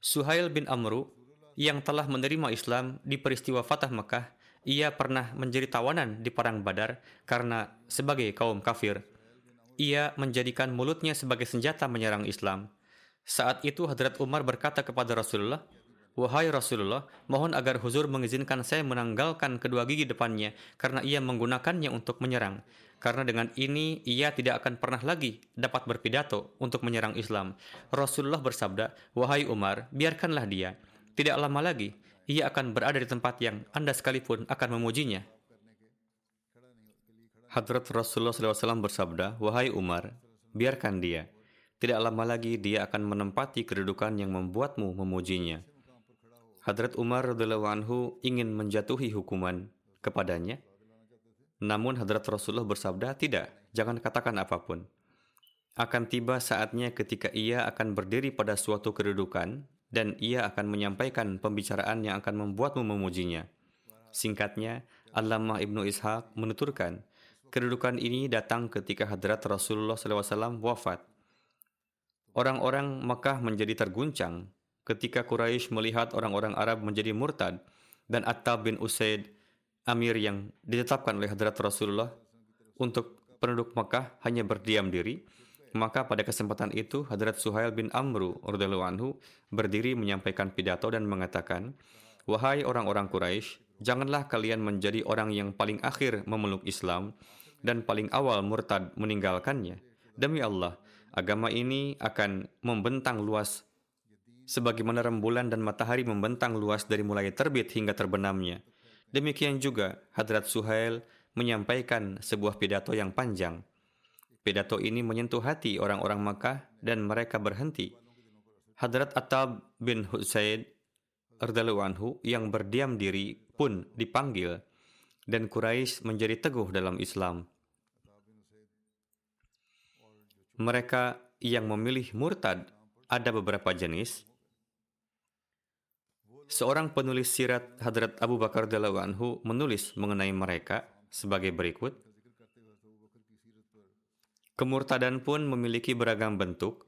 S2: Suhail bin Amru yang telah menerima Islam di peristiwa Fatah Mekah, ia pernah menjadi tawanan di Perang Badar karena sebagai kaum kafir. Ia menjadikan mulutnya sebagai senjata menyerang Islam. Saat itu Hadrat Umar berkata kepada Rasulullah, Wahai Rasulullah, mohon agar Huzur mengizinkan saya menanggalkan kedua gigi depannya karena ia menggunakannya untuk menyerang. Karena dengan ini ia tidak akan pernah lagi dapat berpidato untuk menyerang Islam. Rasulullah bersabda, Wahai Umar, biarkanlah dia. Tidak lama lagi, ia akan berada di tempat yang Anda sekalipun akan memujinya. Hadrat Rasulullah SAW bersabda, Wahai Umar, biarkan dia. Tidak lama lagi dia akan menempati kedudukan yang membuatmu memujinya. Hadrat Umar radhiallahu anhu ingin menjatuhi hukuman kepadanya. Namun Hadrat Rasulullah bersabda, tidak, jangan katakan apa pun. Akan tiba saatnya ketika ia akan berdiri pada suatu kedudukan dan ia akan menyampaikan pembicaraan yang akan membuatmu memujinya. Singkatnya, Allamah Ibnu Ishaq menuturkan, kedudukan ini datang ketika Hadrat Rasulullah SAW wafat Orang-orang Mekah menjadi terguncang ketika Quraisy melihat orang-orang Arab menjadi murtad dan Attab bin Usaid, amir yang ditetapkan oleh Hadrat Rasulullah untuk penduduk Mekah hanya berdiam diri. Maka pada kesempatan itu Hadrat Suhail bin Amru anhu berdiri menyampaikan pidato dan mengatakan, "Wahai orang-orang Quraisy, janganlah kalian menjadi orang yang paling akhir memeluk Islam dan paling awal murtad meninggalkannya. Demi Allah, Agama ini akan membentang luas sebagaimana rembulan dan matahari membentang luas dari mulai terbit hingga terbenamnya. Demikian juga Hadrat Suhail menyampaikan sebuah pidato yang panjang. Pidato ini menyentuh hati orang-orang Makkah dan mereka berhenti. Hadrat Attab bin Husaid anhu yang berdiam diri pun dipanggil dan Quraisy menjadi teguh dalam Islam. Mereka yang memilih murtad ada beberapa jenis. Seorang penulis sirat Hadrat Abu Bakar anhu menulis mengenai mereka sebagai berikut. Kemurtadan pun memiliki beragam bentuk.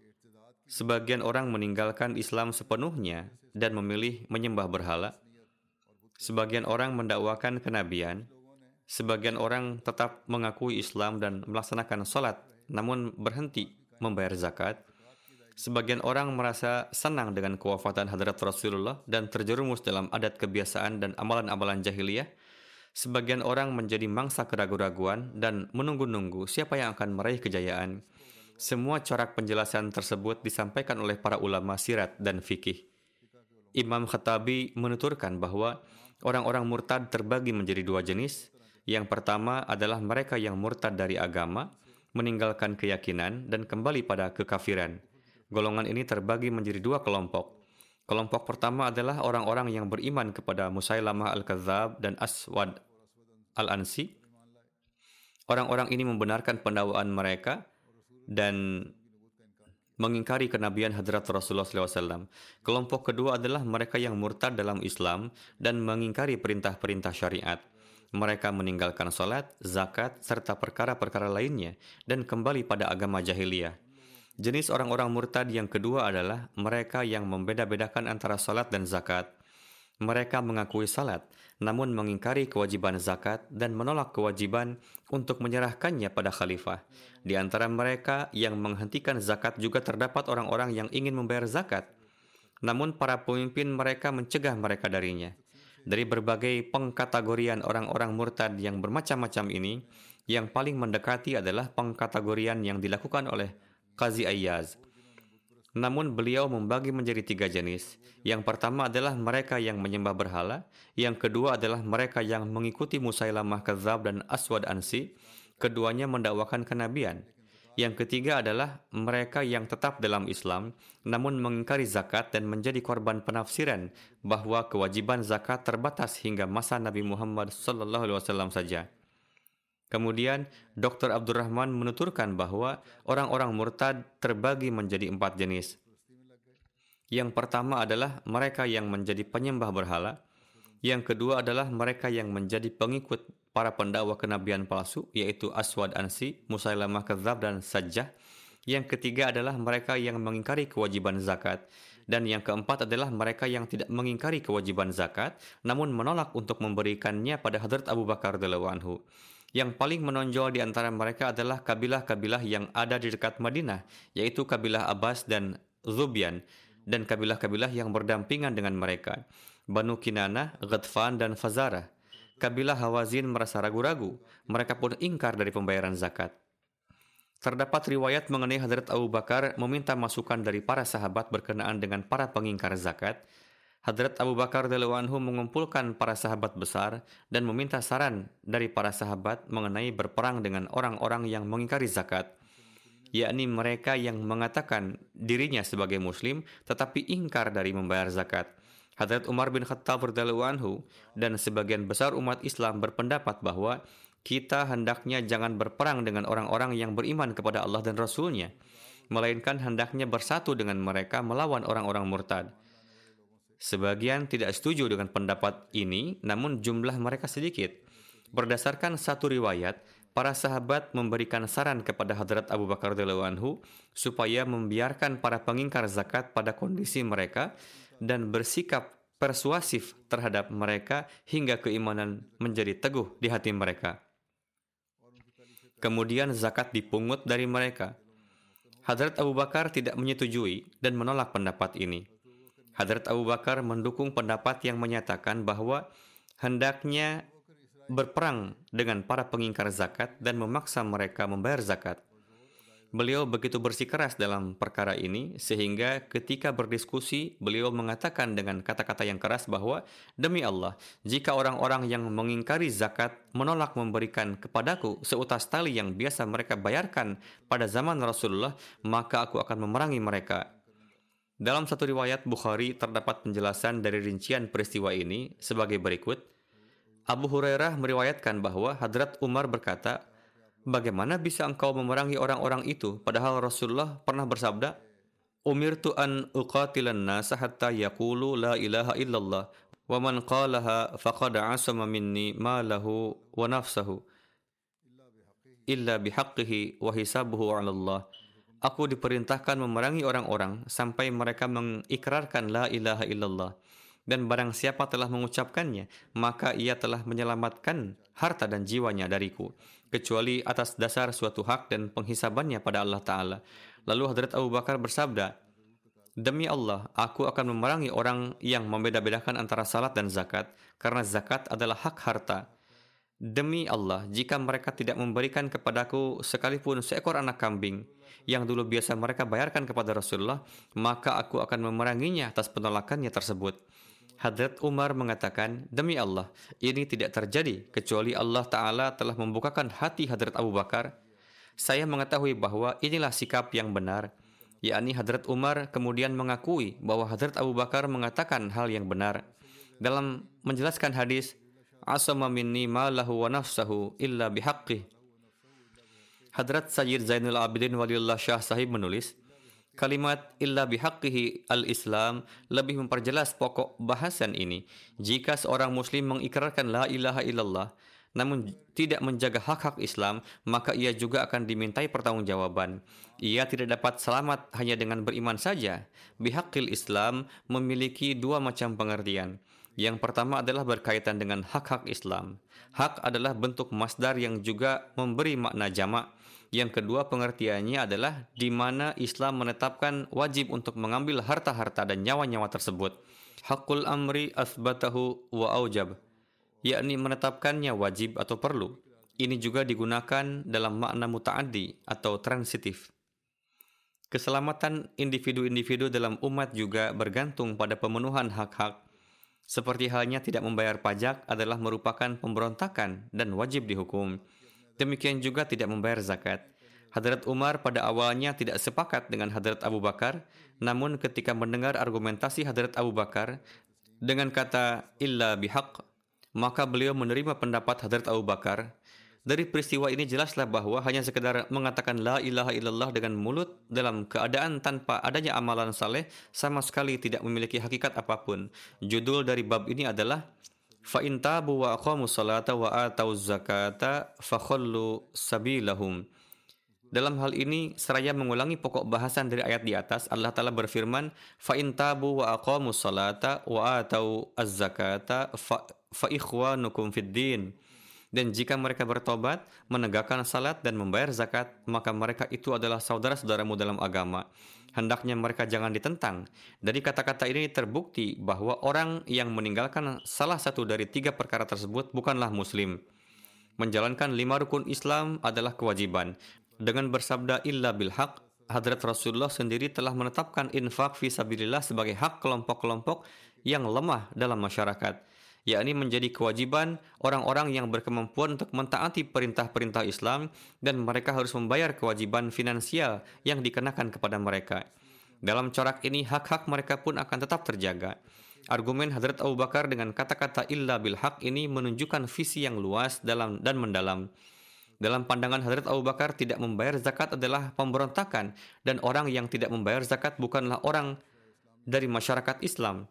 S2: Sebagian orang meninggalkan Islam sepenuhnya dan memilih menyembah berhala. Sebagian orang mendakwakan kenabian. Sebagian orang tetap mengakui Islam dan melaksanakan sholat namun berhenti membayar zakat. Sebagian orang merasa senang dengan kewafatan hadrat Rasulullah dan terjerumus dalam adat kebiasaan dan amalan-amalan jahiliyah. Sebagian orang menjadi mangsa keraguan-raguan dan menunggu-nunggu siapa yang akan meraih kejayaan. Semua corak penjelasan tersebut disampaikan oleh para ulama sirat dan fikih. Imam Khattabi menuturkan bahwa orang-orang murtad terbagi menjadi dua jenis. Yang pertama adalah mereka yang murtad dari agama, meninggalkan keyakinan dan kembali pada kekafiran. Golongan ini terbagi menjadi dua kelompok. Kelompok pertama adalah orang-orang yang beriman kepada Musailamah al-Kadzab dan Aswad al-Ansi. Orang-orang ini membenarkan pendakwaan mereka dan mengingkari kenabian hadrat Rasulullah SAW. Kelompok kedua adalah mereka yang murtad dalam Islam dan mengingkari perintah-perintah syariat mereka meninggalkan salat, zakat, serta perkara-perkara lainnya dan kembali pada agama jahiliyah. Jenis orang-orang murtad yang kedua adalah mereka yang membeda-bedakan antara salat dan zakat. Mereka mengakui salat, namun mengingkari kewajiban zakat dan menolak kewajiban untuk menyerahkannya pada khalifah. Di antara mereka yang menghentikan zakat juga terdapat orang-orang yang ingin membayar zakat, namun para pemimpin mereka mencegah mereka darinya. Dari berbagai pengkategorian orang-orang murtad yang bermacam-macam ini, yang paling mendekati adalah pengkategorian yang dilakukan oleh Qazi Ayyaz. Namun beliau membagi menjadi tiga jenis. Yang pertama adalah mereka yang menyembah berhala. Yang kedua adalah mereka yang mengikuti Musailamah Kazab dan Aswad Ansi. Keduanya mendakwakan kenabian. Yang ketiga adalah mereka yang tetap dalam Islam namun mengingkari zakat dan menjadi korban penafsiran bahwa kewajiban zakat terbatas hingga masa Nabi Muhammad SAW saja. Kemudian Dr. Abdurrahman menuturkan bahwa orang-orang murtad terbagi menjadi empat jenis. Yang pertama adalah mereka yang menjadi penyembah berhala. Yang kedua adalah mereka yang menjadi pengikut para pendakwa kenabian palsu yaitu Aswad Ansi, Musailamah Kadzab dan Sajjah. Yang ketiga adalah mereka yang mengingkari kewajiban zakat dan yang keempat adalah mereka yang tidak mengingkari kewajiban zakat namun menolak untuk memberikannya pada Hadrat Abu Bakar anhu. Yang paling menonjol di antara mereka adalah kabilah-kabilah yang ada di dekat Madinah, yaitu kabilah Abbas dan Zubian, dan kabilah-kabilah yang berdampingan dengan mereka, Banu Kinana, Ghadfan, dan Fazarah. Kabilah Hawazin merasa ragu-ragu. Mereka pun ingkar dari pembayaran zakat. Terdapat riwayat mengenai Hadrat Abu Bakar meminta masukan dari para sahabat berkenaan dengan para pengingkar zakat. Hadrat Abu Bakar anhu mengumpulkan para sahabat besar dan meminta saran dari para sahabat mengenai berperang dengan orang-orang yang mengingkari zakat, yakni mereka yang mengatakan dirinya sebagai muslim tetapi ingkar dari membayar zakat. Hadrat Umar bin Khattab anhu dan sebagian besar umat Islam berpendapat bahwa kita hendaknya jangan berperang dengan orang-orang yang beriman kepada Allah dan Rasulnya, melainkan hendaknya bersatu dengan mereka melawan orang-orang murtad. Sebagian tidak setuju dengan pendapat ini, namun jumlah mereka sedikit. Berdasarkan satu riwayat, para sahabat memberikan saran kepada Hadrat Abu Bakar radhiyallahu anhu supaya membiarkan para pengingkar zakat pada kondisi mereka dan bersikap persuasif terhadap mereka hingga keimanan menjadi teguh di hati mereka. Kemudian zakat dipungut dari mereka. Hadrat Abu Bakar tidak menyetujui dan menolak pendapat ini. Hadrat Abu Bakar mendukung pendapat yang menyatakan bahwa hendaknya berperang dengan para pengingkar zakat dan memaksa mereka membayar zakat. Beliau begitu bersikeras dalam perkara ini sehingga ketika berdiskusi beliau mengatakan dengan kata-kata yang keras bahwa demi Allah jika orang-orang yang mengingkari zakat menolak memberikan kepadaku seutas tali yang biasa mereka bayarkan pada zaman Rasulullah maka aku akan memerangi mereka. Dalam satu riwayat Bukhari terdapat penjelasan dari rincian peristiwa ini sebagai berikut. Abu Hurairah meriwayatkan bahwa Hadrat Umar berkata, Bagaimana bisa engkau memerangi orang-orang itu? Padahal Rasulullah pernah bersabda, Umirtu an uqatilan nasa hatta yakulu la ilaha illallah wa man qalaha faqad asama minni ma lahu wa nafsahu illa bihaqqihi wa hisabuhu 'ala Allah. Aku diperintahkan memerangi orang-orang sampai mereka mengikrarkan la ilaha illallah. Dan barang siapa telah mengucapkannya, maka ia telah menyelamatkan harta dan jiwanya dariku, kecuali atas dasar suatu hak dan penghisabannya pada Allah Ta'ala. Lalu Hadrat Abu Bakar bersabda, Demi Allah, aku akan memerangi orang yang membeda-bedakan antara salat dan zakat, karena zakat adalah hak harta. Demi Allah, jika mereka tidak memberikan kepadaku sekalipun seekor anak kambing yang dulu biasa mereka bayarkan kepada Rasulullah, maka aku akan memeranginya atas penolakannya tersebut. Hadrat Umar mengatakan, Demi Allah, ini tidak terjadi kecuali Allah Ta'ala telah membukakan hati Hadrat Abu Bakar. Saya mengetahui bahwa inilah sikap yang benar, yakni Hadrat Umar kemudian mengakui bahwa Hadrat Abu Bakar mengatakan hal yang benar. Dalam menjelaskan hadis, Asama minni ma lahu wa nafsahu illa bihaqqih. Hadrat Sayyid Zainul Abidin Waliullah Syah Sahib menulis, Kalimat illa bihaqqihi al-Islam lebih memperjelas pokok bahasan ini. Jika seorang muslim mengikrarkan la ilaha illallah namun tidak menjaga hak-hak Islam, maka ia juga akan dimintai pertanggungjawaban. Ia tidak dapat selamat hanya dengan beriman saja. Bihaqil Islam memiliki dua macam pengertian. Yang pertama adalah berkaitan dengan hak-hak Islam. Hak adalah bentuk masdar yang juga memberi makna jamak yang kedua pengertiannya adalah di mana Islam menetapkan wajib untuk mengambil harta-harta dan nyawa-nyawa tersebut. Hakul amri asbatahu wa aujab, yakni menetapkannya wajib atau perlu. Ini juga digunakan dalam makna mutaaddi atau transitif. Keselamatan individu-individu dalam umat juga bergantung pada pemenuhan hak-hak. Seperti halnya tidak membayar pajak adalah merupakan pemberontakan dan wajib dihukum. Demikian juga tidak membayar zakat. Hadrat Umar pada awalnya tidak sepakat dengan Hadrat Abu Bakar, namun ketika mendengar argumentasi Hadrat Abu Bakar dengan kata illa bihaq, maka beliau menerima pendapat Hadrat Abu Bakar. Dari peristiwa ini jelaslah bahwa hanya sekedar mengatakan la ilaha illallah dengan mulut dalam keadaan tanpa adanya amalan saleh sama sekali tidak memiliki hakikat apa pun. Judul dari bab ini adalah fa in tabu wa aqamu salata wa atau zakata fakhallu sabilahum. Dalam hal ini, seraya mengulangi pokok bahasan dari ayat di atas, Allah Ta'ala berfirman, fa in tabu wa aqamu salata wa atau az-zakata Dan jika mereka bertobat, menegakkan salat dan membayar zakat, maka mereka itu adalah saudara-saudaramu dalam agama hendaknya mereka jangan ditentang. Dari kata-kata ini terbukti bahwa orang yang meninggalkan salah satu dari tiga perkara tersebut bukanlah muslim. Menjalankan lima rukun Islam adalah kewajiban. Dengan bersabda illa bil haq, Hadrat Rasulullah sendiri telah menetapkan infak visabilillah sebagai hak kelompok-kelompok yang lemah dalam masyarakat yakni menjadi kewajiban orang-orang yang berkemampuan untuk mentaati perintah-perintah Islam dan mereka harus membayar kewajiban finansial yang dikenakan kepada mereka. Dalam corak ini hak-hak mereka pun akan tetap terjaga. Argumen Hadrat Abu Bakar dengan kata-kata illa bil haq ini menunjukkan visi yang luas dalam dan mendalam. Dalam pandangan Hadrat Abu Bakar tidak membayar zakat adalah pemberontakan dan orang yang tidak membayar zakat bukanlah orang dari masyarakat Islam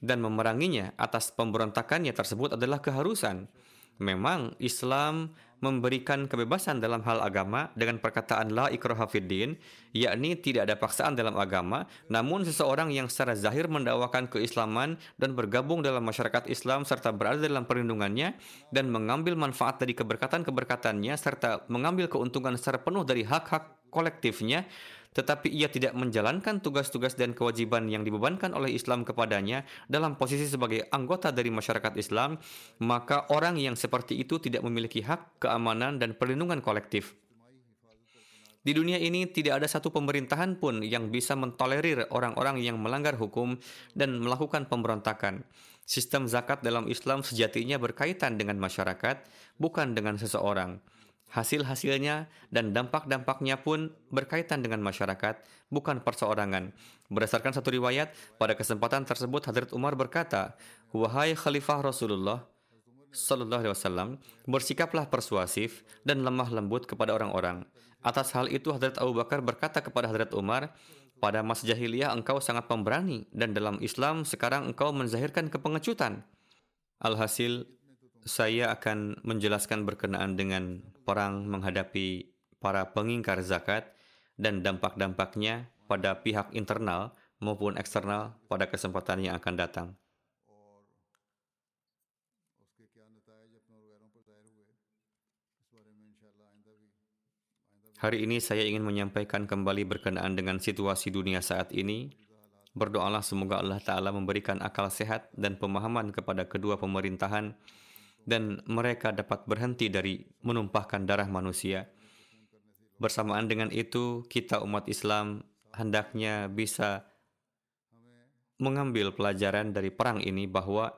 S2: dan memeranginya atas pemberontakannya tersebut adalah keharusan. Memang Islam memberikan kebebasan dalam hal agama dengan perkataan la ikraha fiddin, yakni tidak ada paksaan dalam agama, namun seseorang yang secara zahir mendakwakan keislaman dan bergabung dalam masyarakat Islam serta berada dalam perlindungannya dan mengambil manfaat dari keberkatan-keberkatannya serta mengambil keuntungan secara penuh dari hak-hak kolektifnya, tetapi ia tidak menjalankan tugas-tugas dan kewajiban yang dibebankan oleh Islam kepadanya dalam posisi sebagai anggota dari masyarakat Islam, maka orang yang seperti itu tidak memiliki hak, keamanan, dan perlindungan kolektif. Di dunia ini tidak ada satu pemerintahan pun yang bisa mentolerir orang-orang yang melanggar hukum dan melakukan pemberontakan. Sistem zakat dalam Islam sejatinya berkaitan dengan masyarakat, bukan dengan seseorang. Hasil-hasilnya dan dampak-dampaknya pun berkaitan dengan masyarakat, bukan perseorangan. Berdasarkan satu riwayat, pada kesempatan tersebut Hadrat Umar berkata, Wahai Khalifah Rasulullah, Sallallahu bersikaplah persuasif dan lemah lembut kepada orang-orang. Atas hal itu Hadrat Abu Bakar berkata kepada Hadrat Umar, pada masa jahiliyah engkau sangat pemberani dan dalam Islam sekarang engkau menzahirkan kepengecutan. Alhasil, saya akan menjelaskan berkenaan dengan perang menghadapi para pengingkar zakat dan dampak-dampaknya pada pihak internal maupun eksternal pada kesempatan yang akan datang. Hari ini saya ingin menyampaikan kembali berkenaan dengan situasi dunia saat ini. Berdoalah semoga Allah Ta'ala memberikan akal sehat dan pemahaman kepada kedua pemerintahan dan mereka dapat berhenti dari menumpahkan darah manusia. Bersamaan dengan itu, kita umat Islam hendaknya bisa mengambil pelajaran dari perang ini bahwa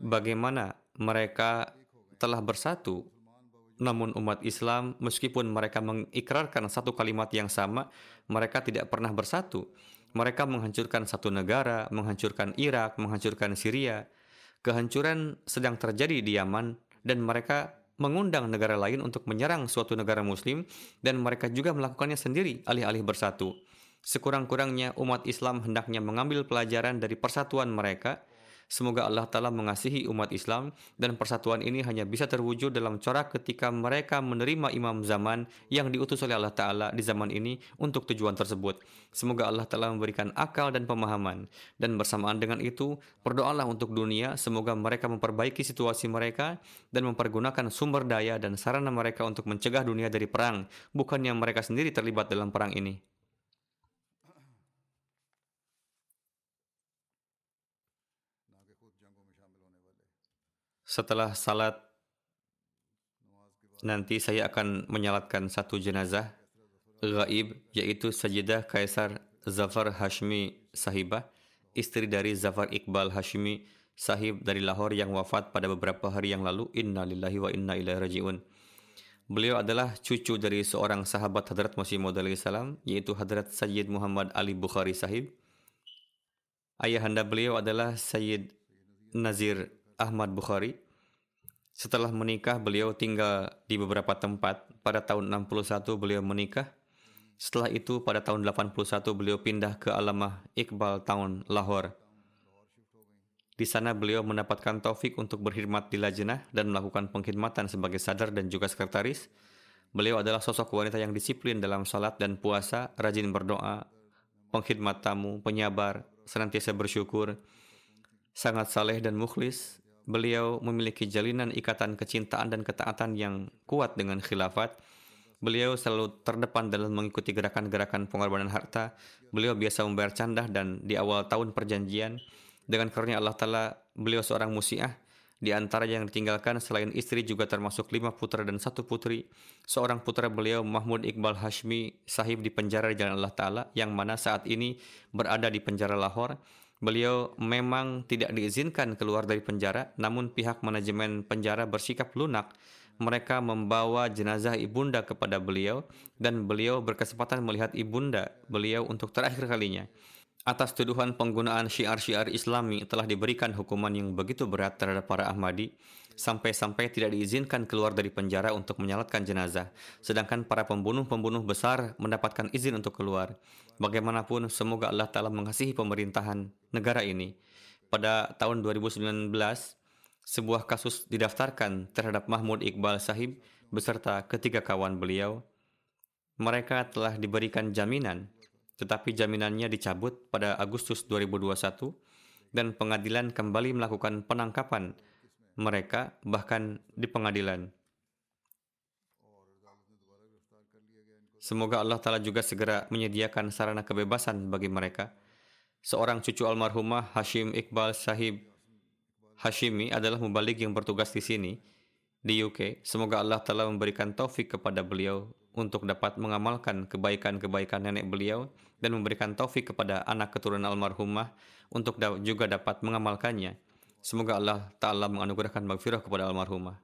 S2: bagaimana mereka telah bersatu. Namun umat Islam meskipun mereka mengikrarkan satu kalimat yang sama mereka tidak pernah bersatu. Mereka menghancurkan satu negara menghancurkan Irak menghancurkan Syria kehancuran sedang terjadi di Yaman dan mereka mengundang negara lain untuk menyerang suatu negara muslim dan mereka juga melakukannya sendiri alih-alih bersatu. Sekurang-kurangnya umat Islam hendaknya mengambil pelajaran dari persatuan mereka Semoga Allah Ta'ala mengasihi umat Islam dan persatuan ini hanya bisa terwujud dalam corak ketika mereka menerima imam zaman yang diutus oleh Allah Ta'ala di zaman ini untuk tujuan tersebut. Semoga Allah Ta'ala memberikan akal dan pemahaman. Dan bersamaan dengan itu, berdoalah untuk dunia, semoga mereka memperbaiki situasi mereka dan mempergunakan sumber daya dan sarana mereka untuk mencegah dunia dari perang, bukannya mereka sendiri terlibat dalam perang ini. Setelah salat nanti saya akan menyalatkan satu jenazah gaib yaitu Sajidah Kaisar Zafar Hashmi Sahibah, istri dari Zafar Iqbal Hashmi Sahib dari Lahore yang wafat pada beberapa hari yang lalu. Inna lillahi wa inna ilaihi raji'un. Beliau adalah cucu dari seorang sahabat Hadrat Masih Maud salam yaitu Hadrat Sayyid Muhammad Ali Bukhari Sahib. Ayahanda beliau adalah Sayyid Nazir Ahmad Bukhari setelah menikah, beliau tinggal di beberapa tempat. Pada tahun 61 beliau menikah. Setelah itu pada tahun 81 beliau pindah ke Alamah Iqbal Town, Lahore. Di sana beliau mendapatkan taufik untuk berkhidmat di lajnah dan melakukan pengkhidmatan sebagai sadar dan juga sekretaris. Beliau adalah sosok wanita yang disiplin dalam salat dan puasa, rajin berdoa, pengkhidmat tamu, penyabar, senantiasa bersyukur, sangat saleh dan mukhlis, Beliau memiliki jalinan ikatan kecintaan dan ketaatan yang kuat dengan khilafat. Beliau selalu terdepan dalam mengikuti gerakan-gerakan pengorbanan harta. Beliau biasa membayar candah dan di awal tahun perjanjian. Dengan karunia Allah Ta'ala, beliau seorang musiah. Di antara yang ditinggalkan selain istri juga termasuk lima putra dan satu putri. Seorang putra beliau Mahmud Iqbal Hashmi sahib di penjara di jalan Allah Ta'ala yang mana saat ini berada di penjara Lahore. Beliau memang tidak diizinkan keluar dari penjara, namun pihak manajemen penjara bersikap lunak. Mereka membawa jenazah ibunda kepada beliau dan beliau berkesempatan melihat ibunda beliau untuk terakhir kalinya. Atas tuduhan penggunaan syiar-syiar islami telah diberikan hukuman yang begitu berat terhadap para Ahmadi sampai-sampai tidak diizinkan keluar dari penjara untuk menyalatkan jenazah, sedangkan para pembunuh-pembunuh besar mendapatkan izin untuk keluar. Bagaimanapun, semoga Allah Ta'ala mengasihi pemerintahan negara ini. Pada tahun 2019, sebuah kasus didaftarkan terhadap Mahmud Iqbal Sahib beserta ketiga kawan beliau. Mereka telah diberikan jaminan, tetapi jaminannya dicabut pada Agustus 2021 dan pengadilan kembali melakukan penangkapan mereka bahkan di pengadilan. Semoga Allah Ta'ala juga segera menyediakan sarana kebebasan bagi mereka. Seorang cucu almarhumah Hashim Iqbal Sahib Hashimi adalah mubalik yang bertugas di sini, di UK. Semoga Allah Ta'ala memberikan taufik kepada beliau untuk dapat mengamalkan kebaikan-kebaikan nenek beliau dan memberikan taufik kepada anak keturunan almarhumah untuk juga dapat mengamalkannya. Semoga Allah Ta'ala menganugerahkan maghfirah kepada almarhumah.